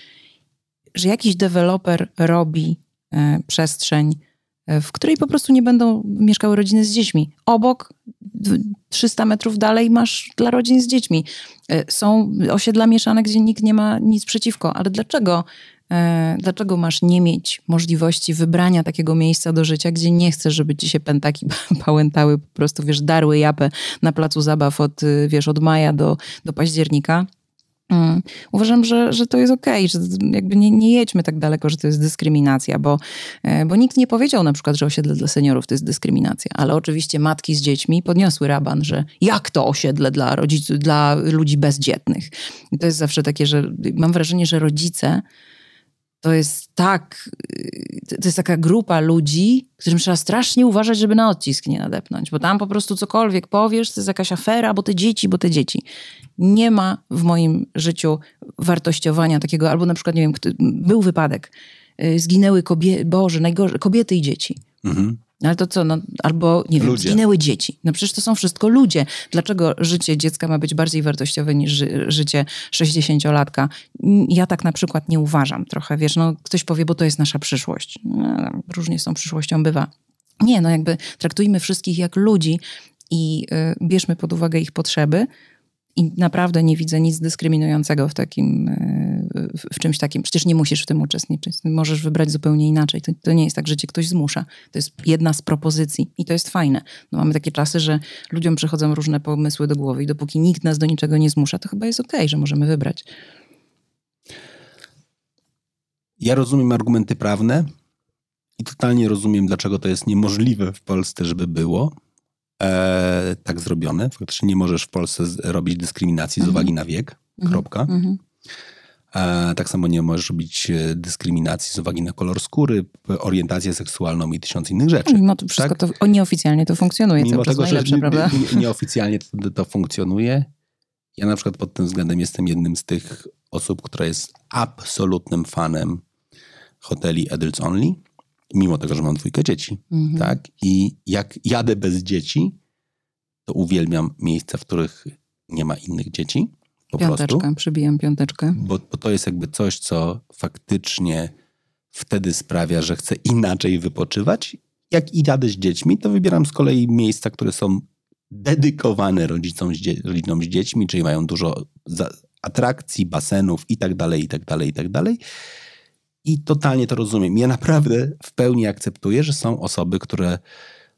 że jakiś deweloper robi e, przestrzeń, w której po prostu nie będą mieszkały rodziny z dziećmi. Obok 300 metrów dalej masz dla rodzin z dziećmi. E, są osiedla mieszane, gdzie nikt nie ma nic przeciwko, ale dlaczego E, dlaczego masz nie mieć możliwości wybrania takiego miejsca do życia, gdzie nie chcesz, żeby ci się pętaki [LAUGHS] pałętały, po prostu, wiesz, darły japę na placu zabaw od, y, wiesz, od maja do, do października? Mm. Uważam, że, że to jest okej, okay, że jakby nie, nie jedźmy tak daleko, że to jest dyskryminacja, bo, e, bo nikt nie powiedział na przykład, że osiedle dla seniorów to jest dyskryminacja, ale oczywiście matki z dziećmi podniosły raban, że jak to osiedle dla rodziców, dla ludzi bezdzietnych. I to jest zawsze takie, że mam wrażenie, że rodzice to jest tak, to jest taka grupa ludzi, którym trzeba strasznie uważać, żeby na odcisk nie nadepnąć, bo tam po prostu cokolwiek powiesz, to jest jakaś afera, bo te dzieci, bo te dzieci. Nie ma w moim życiu wartościowania takiego, albo na przykład, nie wiem, był wypadek, y, zginęły kobiety, Boże, najgorzej, kobiety i dzieci. Mhm. Ale to co, no, albo nie wiem, ludzie. zginęły dzieci. No przecież to są wszystko ludzie. Dlaczego życie dziecka ma być bardziej wartościowe niż ży życie 60-latka? Ja tak na przykład nie uważam trochę. Wiesz, no ktoś powie, bo to jest nasza przyszłość. No, różnie z tą przyszłością bywa. Nie, no jakby traktujmy wszystkich jak ludzi i y, bierzmy pod uwagę ich potrzeby, i naprawdę nie widzę nic dyskryminującego w takim, e, w czymś takim. Przecież nie musisz w tym uczestniczyć. Możesz wybrać zupełnie inaczej. To, to, nie jest tak, że cię ktoś zmusza. To jest jedna z propozycji i to jest fajne. No mamy takie czasy, że ludziom przychodzą różne pomysły do głowy i dopóki nikt nas do niczego nie zmusza, to chyba jest okej, okay, że możemy wybrać. Ja rozumiem argumenty prawne i totalnie rozumiem, dlaczego to jest niemożliwe w Polsce, żeby było e, tak zrobione. Faktycznie nie możesz w Polsce robić dyskryminacji z mhm. uwagi na wiek. Mhm. Kropka. Mhm. E, tak samo nie możesz robić e, dyskryminacji z uwagi na kolor skóry, orientację seksualną i tysiąc innych rzeczy. Mimo to wszystko tak? to nieoficjalnie to funkcjonuje. Mimo tego, że prawda? nieoficjalnie to, to funkcjonuje. Ja na przykład pod tym względem jestem jednym z tych osób, która jest absolutnym fanem hoteli Adults Only mimo tego, że mam dwójkę dzieci, mhm. tak? I jak jadę bez dzieci, to uwielbiam miejsca, w których nie ma innych dzieci. Po piąteczkę, prostu. przybijam piąteczkę. Bo, bo to jest jakby coś, co faktycznie wtedy sprawia, że chcę inaczej wypoczywać. Jak i jadę z dziećmi, to wybieram z kolei miejsca, które są dedykowane rodzicom z, rodzinom z dziećmi, czyli mają dużo atrakcji, basenów i tak dalej, i tak dalej, i tak dalej. I totalnie to rozumiem. Ja naprawdę w pełni akceptuję, że są osoby, które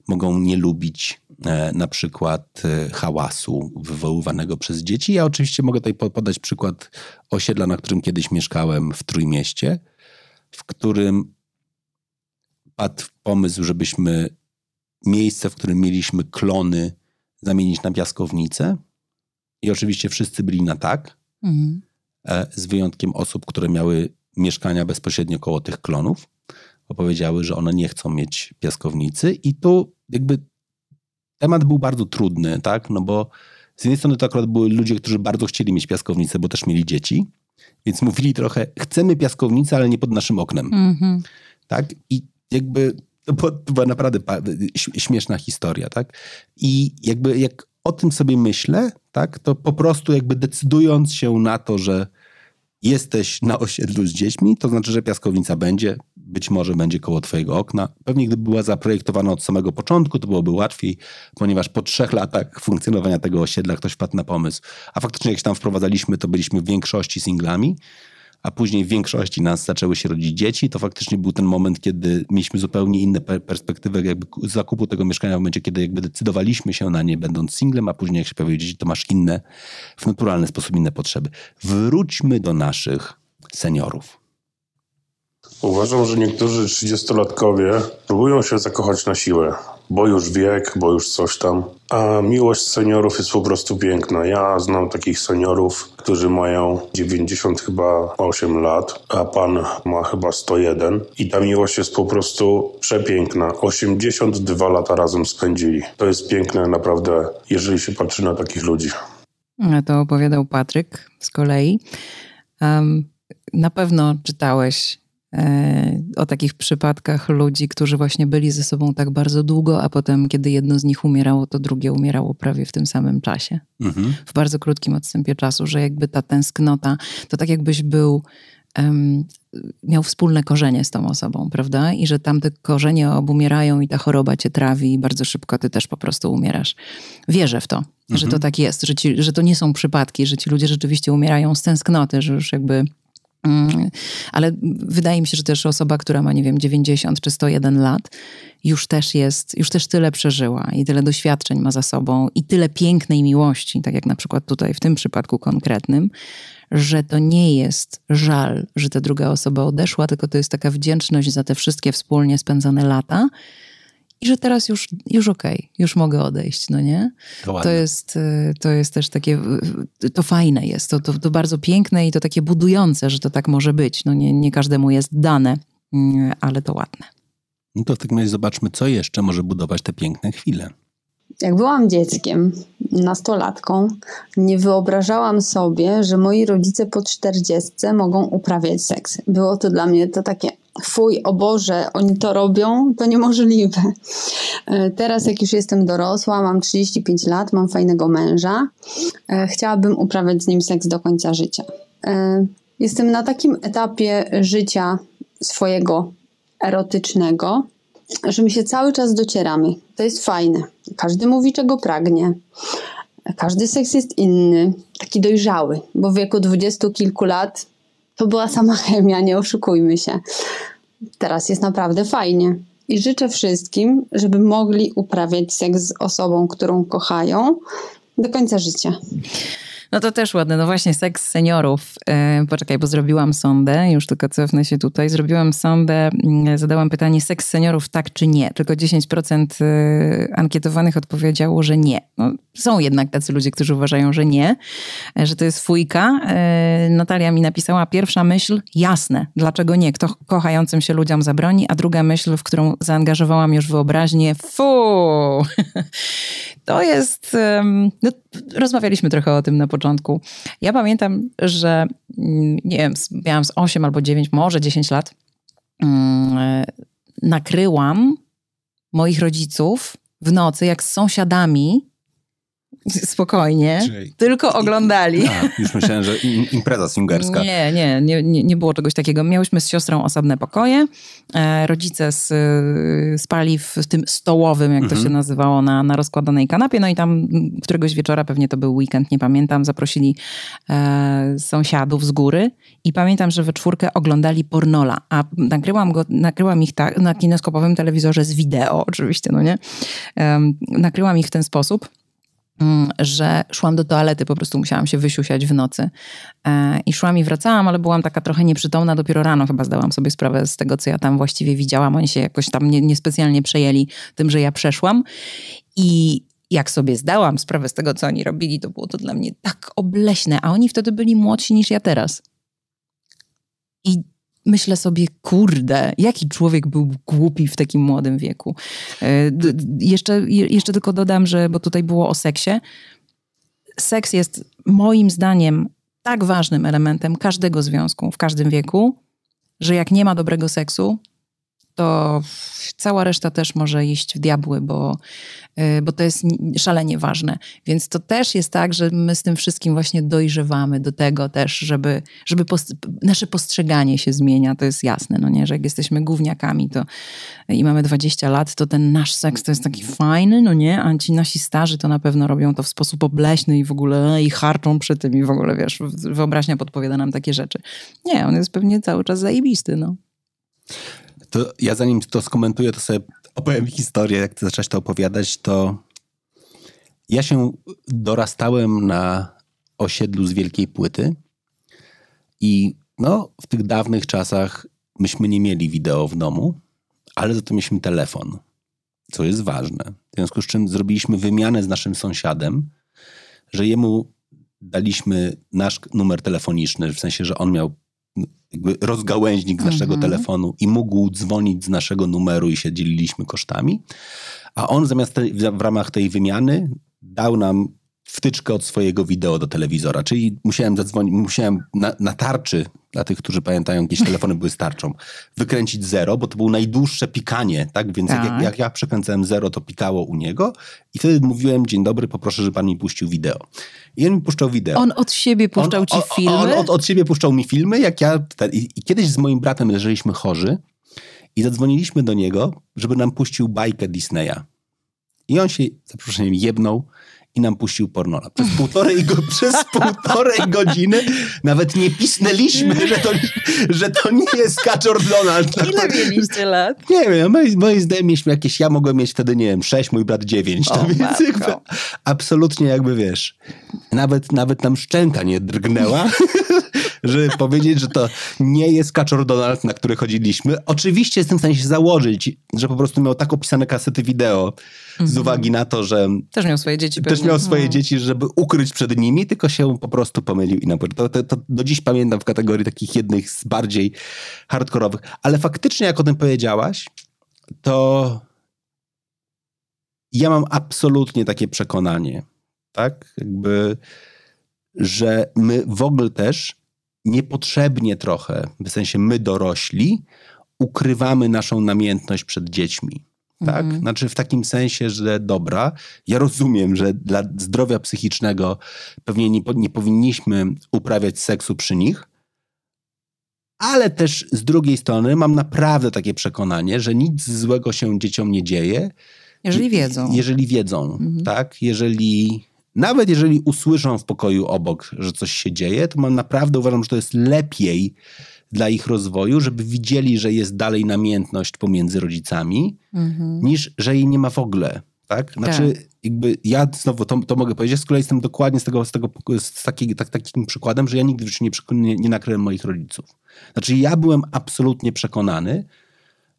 mogą nie lubić na przykład e, hałasu wywoływanego przez dzieci. Ja oczywiście mogę tutaj podać przykład osiedla, na którym kiedyś mieszkałem w Trójmieście, w którym padł pomysł, żebyśmy miejsce, w którym mieliśmy klony, zamienić na piaskownicę. I oczywiście wszyscy byli na tak, mhm. e, z wyjątkiem osób, które miały mieszkania bezpośrednio koło tych klonów. Opowiedziały, że one nie chcą mieć piaskownicy i tu jakby temat był bardzo trudny, tak? No bo z jednej strony to akurat były ludzie, którzy bardzo chcieli mieć piaskownicę, bo też mieli dzieci, więc mówili trochę, chcemy piaskownicę, ale nie pod naszym oknem. Mm-hmm. Tak? I jakby to była, to była naprawdę śmieszna historia, tak? I jakby jak o tym sobie myślę, tak, to po prostu jakby decydując się na to, że jesteś na osiedlu z dziećmi, to znaczy, że piaskownica będzie, być może będzie koło twojego okna. Pewnie gdyby była zaprojektowana od samego początku, to byłoby łatwiej, ponieważ po trzech latach funkcjonowania tego osiedla ktoś wpadł na pomysł. A faktycznie jak się tam wprowadzaliśmy, to byliśmy w większości singlami, a później w większości nas zaczęły się rodzić dzieci, to faktycznie był ten moment, kiedy mieliśmy zupełnie inne perspektywy jakby zakupu tego mieszkania w momencie, kiedy jakby decydowaliśmy się na nie będąc singlem, a później jak się pojawiły dzieci, to masz inne, w naturalny sposób inne potrzeby. Wróćmy do naszych seniorów. Uważam, że niektórzy trzydziestolatkowie próbują się zakochać na siłę bo już wiek, bo już coś tam. A miłość seniorów jest po prostu piękna. Ja znam takich seniorów, którzy mają 90 chyba 8 lat, a pan ma chyba 101 i ta miłość jest po prostu przepiękna. 82 lata razem spędzili. To jest piękne naprawdę, jeżeli się patrzy na takich ludzi. A to opowiadał Patryk z kolei. Um, na pewno czytałeś o takich przypadkach ludzi, którzy właśnie byli ze sobą tak bardzo długo, a potem, kiedy jedno z nich umierało, to drugie umierało prawie w tym samym czasie. Mhm. W bardzo krótkim odstępie czasu, że jakby ta tęsknota, to tak jakbyś był. Um, miał wspólne korzenie z tą osobą, prawda? I że tamte korzenie obumierają i ta choroba cię trawi i bardzo szybko ty też po prostu umierasz. Wierzę w to, mhm. że to mhm. tak jest, że, ci, że to nie są przypadki, że ci ludzie rzeczywiście umierają z tęsknoty, że już jakby ale wydaje mi się, że też osoba, która ma, nie wiem, 90 czy 101 lat, już też jest, już też tyle przeżyła i tyle doświadczeń ma za sobą i tyle pięknej miłości, tak jak na przykład tutaj w tym przypadku konkretnym, że to nie jest żal, że ta druga osoba odeszła, tylko to jest taka wdzięczność za te wszystkie wspólnie spędzone lata i że teraz już, już okej, okay, już mogę odejść, no nie? To, to, jest, y, to jest też takie, to fajne jest, to, to, to bardzo piękne i to takie budujące, że to tak może być. No nie, nie każdemu jest dane, mm, ale to ładne. No to w takim razie zobaczmy, co jeszcze może budować te piękne chwile. Jak byłam dzieckiem, nastolatką, nie wyobrażałam sobie, że moi rodzice po czterdziestce mogą uprawiać seks. Było to dla mnie to takie fuj, o Boże, oni to robią, to niemożliwe. E, teraz, jak już jestem dorosła, mam 35 lat, mam fajnego męża, e, chciałabym uprawiać z nim seks do końca życia. E, jestem na takim etapie życia swojego erotycznego, że my się cały czas docieramy. To jest fajne. Każdy mówi, czego pragnie. Każdy seks jest inny, taki dojrzały, bo w wieku dwudziestu kilku lat to była sama chemia, nie oszukujmy się. Teraz jest naprawdę fajnie. I życzę wszystkim, żeby mogli uprawiać seks z osobą, którą kochają do końca życia. No to też ładne. No właśnie, seks seniorów. E, poczekaj, bo zrobiłam sondę, już tylko cofnę się tutaj. Zrobiłam sondę, mm, zadałam pytanie, seks seniorów tak czy nie? Tylko 10% e, ankietowanych odpowiedziało, że nie. No, są jednak tacy ludzie, którzy uważają, że nie, e, że to jest fujka. Natalia mi napisała pierwsza myśl, jasne, dlaczego nie? Kto kochającym się ludziom zabroni? A druga myśl, w którą zaangażowałam już wyobraźnię, fu! [LAUGHS] To jest... No, rozmawialiśmy trochę o tym na początku. Ja pamiętam, że mm, nie wiem, miałam z 8 albo 9, może 10 lat. Mm, e, nakryłam moich rodziców w nocy, jak z sąsiadami Spokojnie. Czyli... Tylko oglądali. A, już myślałem, że impreza swingerska. Nie, nie, nie, nie było czegoś takiego. Miałyśmy z siostrą osobne pokoje. E, rodzice z, spali w tym stołowym, jak mhm. to się mhm. nazywało, na, na rozkładanej kanapie. No i tam któregoś wieczora, pewnie to był weekend, nie pamiętam, zaprosili e, sąsiadów z góry i pamiętam, że we czwórkę oglądali pornola, a nakryłam, go, nakryłam ich tak, na kineskopowym telewizorze z wideo oczywiście, no nie? E, nakryłam ich w ten sposób że szłam do toalety, po prostu musiałam się wysiusiać w nocy. E, I szłam i wracałam, ale byłam taka trochę nieprzytomna. Dopiero rano chyba zdałam sobie sprawę z tego, co ja tam właściwie widziałam. Oni się jakoś tam nie, niespecjalnie przejęli tym, że ja przeszłam. I jak sobie zdałam sprawę z tego, co oni robili, to było to dla mnie tak obleśne. A oni wtedy byli młodsi niż ja teraz. I myślę sobie, kurde, jaki człowiek był głupi w takim młodym wieku. E, jeszcze, jeszcze tylko dodam, że, bo tutaj było o seksie. Seks jest moim zdaniem tak ważnym elementem każdego związku w każdym wieku, że jak nie ma dobrego seksu, to cała reszta też może iść w diabły, bo, y, bo to jest szalenie ważne. Więc to też jest tak, że my z tym wszystkim właśnie dojrzewamy do tego też, żeby, żeby post nasze postrzeganie się zmienia, to jest jasne, no nie, że jak jesteśmy gówniakami to i mamy 20 lat, to ten nasz seks to jest taki fajny, no nie, a ci nasi starzy to na pewno robią to w sposób obleśny i w ogóle i harczą przy tym i w ogóle, wiesz, wyobraźnia podpowiada nam takie rzeczy. Nie, on jest pewnie cały czas zajebisty, no. To ja zanim to skomentuję, to sobie opowiem historię, jak ty zaczęłaś to opowiadać, to ja się dorastałem na osiedlu z Wielkiej Płyty i no, w tych dawnych czasach myśmy nie mieli wideo w domu, ale za to mieliśmy telefon, co jest ważne. W związku z czym zrobiliśmy wymianę z naszym sąsiadem, że jemu daliśmy nasz numer telefoniczny, w sensie, że on miał rozgałęźnik z naszego mhm. telefonu i mógł dzwonić z naszego numeru i się dzieliliśmy kosztami. A on zamiast te, w ramach tej wymiany dał nam wtyczkę od swojego wideo do telewizora, czyli musiałem zadzwonić, musiałem na, na tarczy, dla tych, którzy pamiętają, jakieś [LAUGHS] telefony były starczą, wykręcić zero, bo to było najdłuższe pikanie, tak? Więc tak. Jak, jak ja przekręcałem zero, to pikało u niego i wtedy mówiłem, dzień dobry, poproszę, żeby pan mi puścił wideo. I on mi puszczał wideo. On od siebie puszczał on, ci filmy? On, on od, od, siebie puszczał mi filmy, jak ja... I, I kiedyś z moim bratem leżeliśmy chorzy i zadzwoniliśmy do niego, żeby nam puścił bajkę Disneya. I on się, za przeproszeniem, jebnął i nam puścił pornola. Przez półtorej, go, [LAUGHS] przez półtorej godziny nawet nie pisnęliśmy, że to, że to nie jest Kaczor Donald. Ile mieliście lat? Nie wiem, moim, moim zdaniem mieliśmy jakieś, ja mogłem mieć wtedy, nie wiem, sześć, mój brat dziewięć. O, To więc jakby, absolutnie jakby, wiesz, nawet, nawet nam szczęka nie drgnęła, [LAUGHS] żeby powiedzieć, że to nie jest Kaczor Donald, na który chodziliśmy. Oczywiście jestem w stanie się założyć, że po prostu miał tak opisane kasety wideo z uwagi na to, że Też miał swoje dzieci też pewnie. miał swoje No. dzieci, żeby ukryć przed nimi, tylko się po prostu pomylił i napor. To, to, to do dziś pamiętam w kategorii takich jednych z bardziej hardkorowych. Ale faktycznie, jak o tym powiedziałaś, to ja mam absolutnie takie przekonanie, tak? Jakby, że my w ogóle też niepotrzebnie trochę, w sensie my dorośli, ukrywamy naszą namiętność przed dziećmi. Tak? Mhm. Znaczy w takim sensie, że dobra, ja rozumiem, że dla zdrowia psychicznego pewnie nie, nie powinniśmy uprawiać seksu przy nich, ale też z drugiej strony mam naprawdę takie przekonanie, że nic złego się dzieciom nie dzieje. Jeżeli Je- wiedzą. Jeżeli wiedzą, Mhm. tak? Jeżeli, nawet jeżeli usłyszą w pokoju obok, że coś się dzieje, to mam naprawdę uważam, że to jest lepiej dla ich rozwoju, żeby widzieli, że jest dalej namiętność pomiędzy rodzicami, Mhm. niż że jej nie ma w ogóle. Tak? Znaczy, jakby ja znowu to, to mogę powiedzieć, z kolei jestem dokładnie z tego, z tego z taki, tak, takim przykładem, że ja nigdy w życiu nie, nie, nie nakryłem moich rodziców. Znaczy, ja byłem absolutnie przekonany,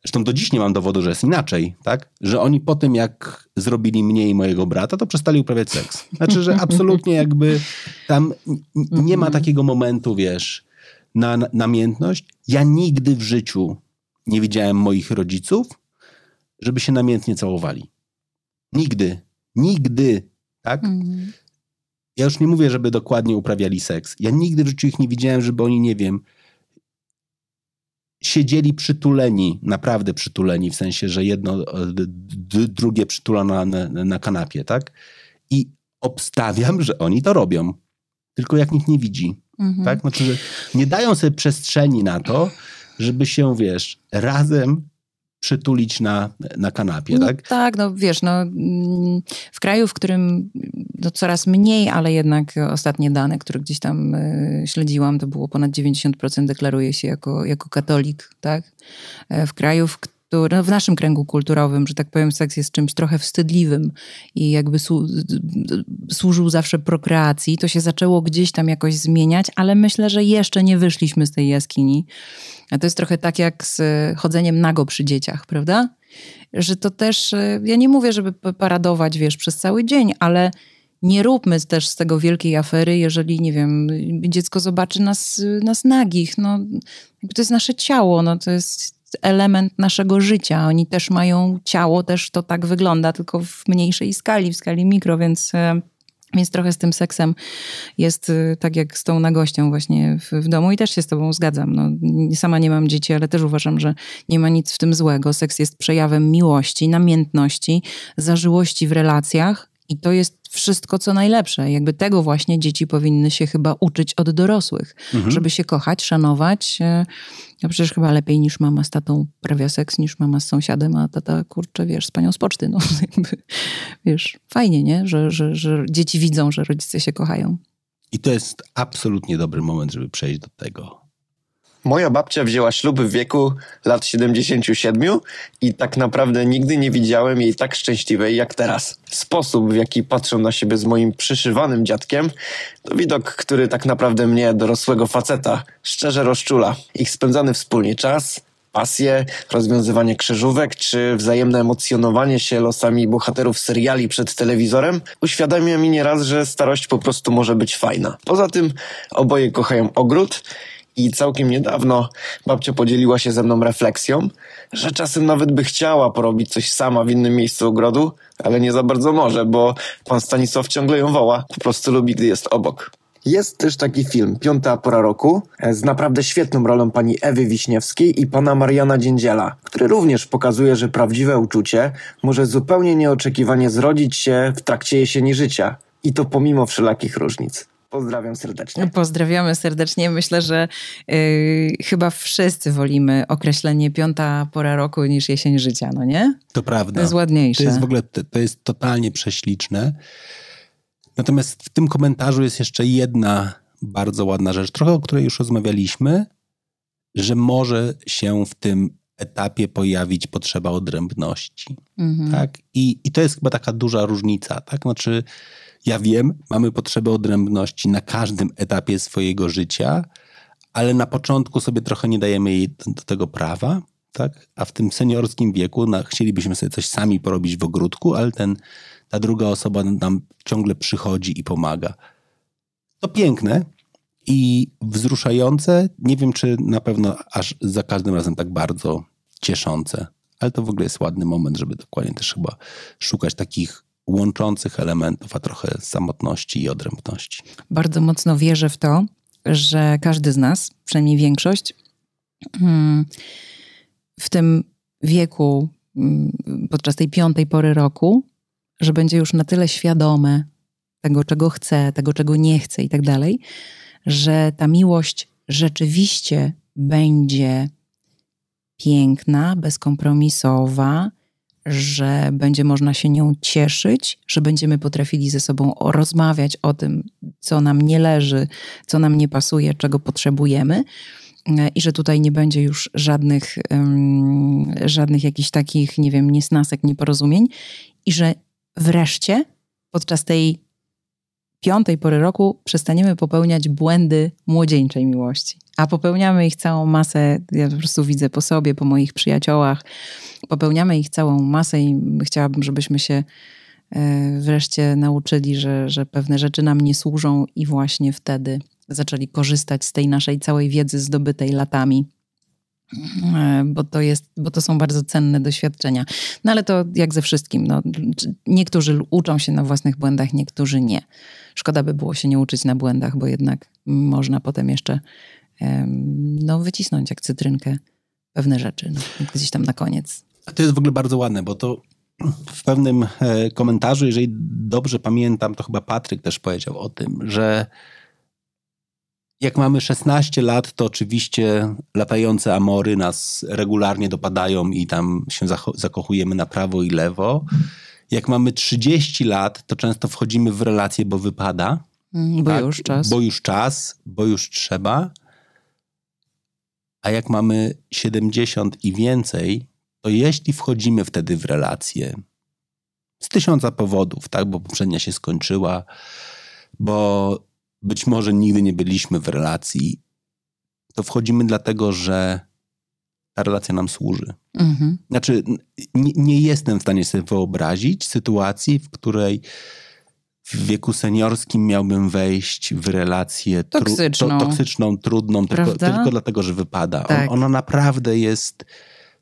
zresztą do dziś nie mam dowodu, że jest inaczej, tak? Że oni po tym, jak zrobili mnie i mojego brata, to przestali uprawiać seks. Znaczy, że [LAUGHS] absolutnie jakby tam nie ma takiego momentu, wiesz, na, na namiętność. Ja nigdy w życiu nie widziałem moich rodziców, żeby się namiętnie całowali. Nigdy. Nigdy. Tak? Mhm. Ja już nie mówię, żeby dokładnie uprawiali seks. Ja nigdy w życiu ich nie widziałem, żeby oni, nie wiem, siedzieli przytuleni, naprawdę przytuleni, w sensie, że jedno, e, drugie przytula na, na, na kanapie, tak? I obstawiam, że oni to robią. Tylko jak nikt nie widzi, Mhm. tak? Znaczy, że nie dają sobie przestrzeni na to, żeby się, wiesz, razem przytulić na, na kanapie, No tak? tak, no wiesz, no, mm, w kraju, w którym no, coraz mniej, ale jednak ostatnie dane, które gdzieś tam y, śledziłam, to było ponad 90% deklaruje się jako, jako katolik, tak? E, W kraju, w którym, no, w naszym kręgu kulturowym, że tak powiem, seks jest czymś trochę wstydliwym i jakby słu- służył zawsze prokreacji, to się zaczęło gdzieś tam jakoś zmieniać, ale myślę, że jeszcze nie wyszliśmy z tej jaskini. A to jest trochę tak jak z chodzeniem nago przy dzieciach, prawda? Że to też, e, ja nie mówię, żeby paradować, wiesz, przez cały dzień, ale nie róbmy też z tego wielkiej afery, jeżeli, nie wiem, dziecko zobaczy nas, nas nagich. No, to jest nasze ciało, no, to jest element naszego życia. Oni też mają ciało, też to tak wygląda, tylko w mniejszej skali, w skali mikro, więc... e, Więc trochę z tym seksem jest y, tak jak z tą nagością właśnie w, w domu i też się z tobą zgadzam. No, sama nie mam dzieci, ale też uważam, że nie ma nic w tym złego. Seks jest przejawem miłości, namiętności, zażyłości w relacjach i to jest wszystko, co najlepsze. Jakby tego właśnie dzieci powinny się chyba uczyć od dorosłych, żeby się kochać, szanować. Ja przecież chyba lepiej niż mama z tatą prawia seks, niż mama z sąsiadem, a tata, kurczę, wiesz, z panią z poczty. No, [LAUGHS] jakby, wiesz, fajnie, nie? Że, że, że dzieci widzą, że rodzice się kochają. I to jest absolutnie dobry moment, żeby przejść do tego. Moja babcia wzięła ślub w wieku lat 77 i tak naprawdę nigdy nie widziałem jej tak szczęśliwej jak teraz. Sposób, w jaki patrzą na siebie z moim przyszywanym dziadkiem, to widok, który tak naprawdę mnie, dorosłego faceta, szczerze rozczula. Ich spędzany wspólnie czas, pasje, rozwiązywanie krzyżówek czy wzajemne emocjonowanie się losami bohaterów seriali przed telewizorem uświadamia mi nieraz, że starość po prostu może być fajna. Poza tym oboje kochają ogród i całkiem niedawno babcia podzieliła się ze mną refleksją, że czasem nawet by chciała porobić coś sama w innym miejscu ogrodu, ale nie za bardzo może, bo pan Stanisław ciągle ją woła, po prostu lubi, gdy jest obok. Jest też taki film, Piąta pora roku, e, z naprawdę świetną rolą pani Ewy Wiśniewskiej i pana Mariana Dziędziela, który również pokazuje, że prawdziwe uczucie może zupełnie nieoczekiwanie zrodzić się w trakcie jesieni życia. I to pomimo wszelakich różnic. Pozdrawiam serdecznie. Pozdrawiamy serdecznie. Myślę, że y, chyba wszyscy wolimy określenie piąta pora roku niż jesień życia, no nie? To prawda. To jest ładniejsze. To jest w ogóle, to, to jest totalnie prześliczne. Natomiast w tym komentarzu jest jeszcze jedna bardzo ładna rzecz, trochę o której już rozmawialiśmy, że może się w tym etapie pojawić potrzeba odrębności. Mhm. Tak? I, I to jest chyba taka duża różnica. Tak? Znaczy, ja wiem, mamy potrzebę odrębności na każdym etapie swojego życia, ale na początku sobie trochę nie dajemy jej do, tego prawa, tak? a w tym seniorskim wieku no, chcielibyśmy sobie coś sami porobić w ogródku, ale ten, ta druga osoba nam ciągle przychodzi i pomaga. To piękne i wzruszające. Nie wiem, czy na pewno aż za każdym razem tak bardzo cieszące, ale to w ogóle jest ładny moment, żeby dokładnie też chyba szukać takich łączących elementów, a trochę samotności i odrębności. Bardzo mocno wierzę w to, że każdy z nas, przynajmniej większość, mm, w tym wieku, mm, podczas tej piątej pory roku, że będzie już na tyle świadome tego, czego chce, tego, czego nie chce i tak dalej, że ta miłość rzeczywiście będzie piękna, bezkompromisowa, że będzie można się nią cieszyć, że będziemy potrafili ze sobą rozmawiać o tym, co nam nie leży, co nam nie pasuje, czego potrzebujemy. I że tutaj nie będzie już żadnych, um, żadnych jakichś takich, nie wiem, niesnasek, nieporozumień. I że wreszcie podczas tej piątej pory roku przestaniemy popełniać błędy młodzieńczej miłości. A popełniamy ich całą masę, ja po prostu widzę po sobie, po moich przyjaciołach, popełniamy ich całą masę i chciałabym, żebyśmy się e, wreszcie nauczyli, że, że pewne rzeczy nam nie służą i właśnie wtedy zaczęli korzystać z tej naszej całej wiedzy zdobytej latami e, bo to, jest, bo to są bardzo cenne doświadczenia. No ale to jak ze wszystkim. No, niektórzy uczą się na własnych błędach, niektórzy nie. Szkoda by było się nie uczyć na błędach, bo jednak można potem jeszcze no, wycisnąć jak cytrynkę pewne rzeczy no, gdzieś tam na koniec. A to jest w ogóle bardzo ładne, bo to w pewnym e, komentarzu, jeżeli dobrze pamiętam, to chyba Patryk też powiedział o tym, że jak mamy 16 lat, to oczywiście latające amory nas regularnie dopadają i tam się zakochujemy na prawo i lewo. Jak mamy 30 lat, to często wchodzimy w relacje, bo wypada. Mm, bo tak? już czas. Bo już czas, bo już trzeba. A jak mamy 70 i więcej, to jeśli wchodzimy wtedy w relacje z tysiąca powodów, tak, bo poprzednia się skończyła, bo być może nigdy nie byliśmy w relacji, to wchodzimy dlatego, że ta relacja nam służy. Mhm. Znaczy, nie, nie, jestem w stanie sobie wyobrazić sytuacji, w której w wieku seniorskim miałbym wejść w relację toksyczną, tru, to, toksyczną trudną, tylko, tylko, dlatego, że wypada. Tak. On, ona naprawdę jest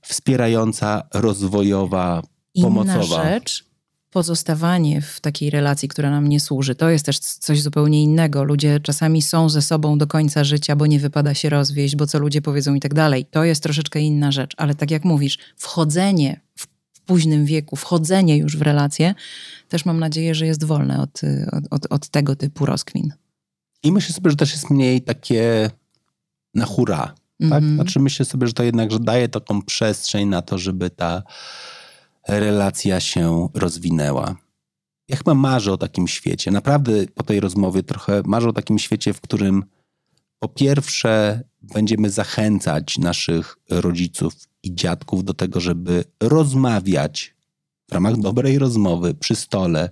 wspierająca, rozwojowa, Inna pomocowa. rzecz, pozostawanie w takiej relacji, która nam nie służy. To jest też coś zupełnie innego. Ludzie czasami są ze sobą do końca życia, bo nie wypada się rozwieść, bo co ludzie powiedzą i tak dalej. To jest troszeczkę inna rzecz, ale tak jak mówisz, wchodzenie w późnym wieku, wchodzenie już w relacje, też mam nadzieję, że jest wolne od, od, od tego typu rozkwin. I myślę sobie, że też jest mniej takie na hura. Tak? Mm -hmm. Znaczy myślę sobie, że to jednak że daje taką przestrzeń na to, żeby ta relacja się rozwinęła. Ja chyba marzę o takim świecie. Naprawdę po tej rozmowie trochę marzę o takim świecie, w którym po pierwsze będziemy zachęcać naszych rodziców i dziadków do tego, żeby rozmawiać w ramach dobrej rozmowy przy stole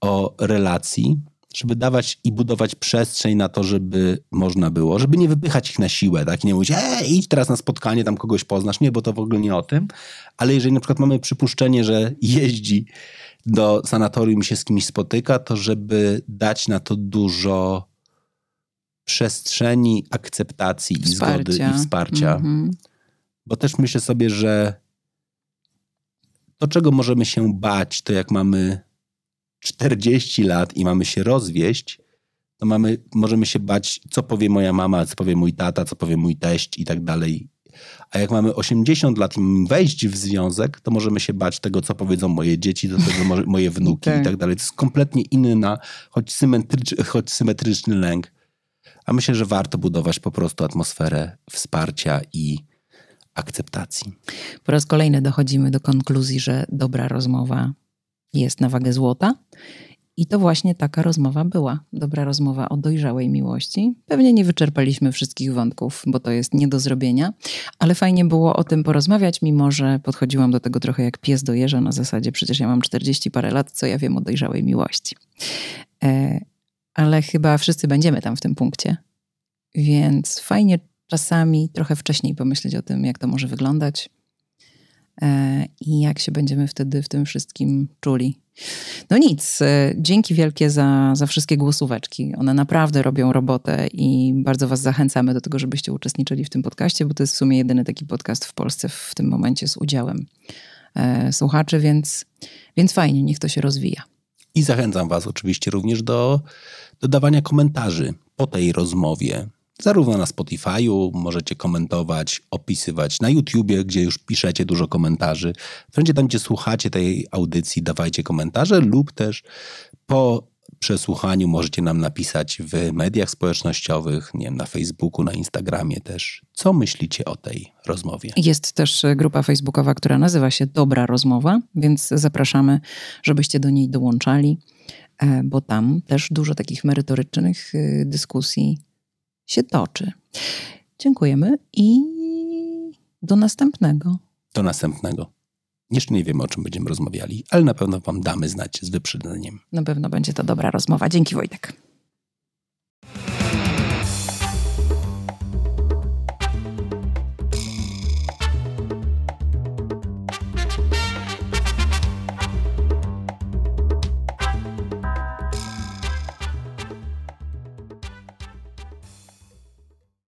o relacji, żeby dawać i budować przestrzeń na to, żeby można było, żeby nie wypychać ich na siłę, tak? I nie mówić, ej, idź teraz na spotkanie, tam kogoś poznasz. Nie, bo to w ogóle nie o tym. Ale jeżeli na przykład mamy przypuszczenie, że jeździ do sanatorium i się z kimś spotyka, to żeby dać na to dużo przestrzeni akceptacji wsparcia. i zgody i wsparcia. Mm -hmm. Bo też myślę sobie, że to, czego możemy się bać, to jak mamy 40 lat i mamy się rozwieść, to mamy, możemy się bać, co powie moja mama, co powie mój tata, co powie mój teść i tak dalej. A jak mamy 80 lat i wejść w związek, to możemy się bać tego, co powiedzą moje dzieci, do tego [LAUGHS] moje wnuki tak. i tak dalej. To jest kompletnie inny, na, choć, symetryczny, choć symetryczny lęk. A myślę, że warto budować po prostu atmosferę wsparcia i akceptacji. Po raz kolejny dochodzimy do konkluzji, że dobra rozmowa jest na wagę złota I to właśnie taka rozmowa była. Dobra rozmowa o dojrzałej miłości. Pewnie nie wyczerpaliśmy wszystkich wątków, bo to jest nie do zrobienia, ale fajnie było o tym porozmawiać, mimo że podchodziłam do tego trochę jak pies do jeża na zasadzie przecież ja mam 40 parę lat, co ja wiem o dojrzałej miłości. E, ale chyba wszyscy będziemy tam w tym punkcie. Więc fajnie czasami trochę wcześniej pomyśleć o tym, jak to może wyglądać e, i jak się będziemy wtedy w tym wszystkim czuli. No nic, e, dzięki wielkie za, za wszystkie głosóweczki. One naprawdę robią robotę i bardzo Was zachęcamy do tego, żebyście uczestniczyli w tym podcaście, bo to jest w sumie jedyny taki podcast w Polsce w tym momencie z udziałem e, słuchaczy, więc, więc fajnie, niech to się rozwija. I zachęcam Was oczywiście również do dodawania komentarzy po tej rozmowie. Zarówno na Spotify'u możecie komentować, opisywać, na YouTubie, gdzie już piszecie dużo komentarzy. Wszędzie tam, gdzie słuchacie tej audycji, dawajcie komentarze lub też po przesłuchaniu możecie nam napisać w mediach społecznościowych, nie wiem, na Facebooku, na Instagramie też, co myślicie o tej rozmowie. Jest też grupa facebookowa, która nazywa się Dobra Rozmowa, więc zapraszamy, żebyście do niej dołączali, e, bo tam też dużo takich merytorycznych y, dyskusji się toczy. Dziękujemy i do następnego. Do następnego. Jeszcze nie wiemy, o czym będziemy rozmawiali, ale na pewno Wam damy znać z wyprzedzeniem. Na pewno będzie to dobra rozmowa. Dzięki Wojtek.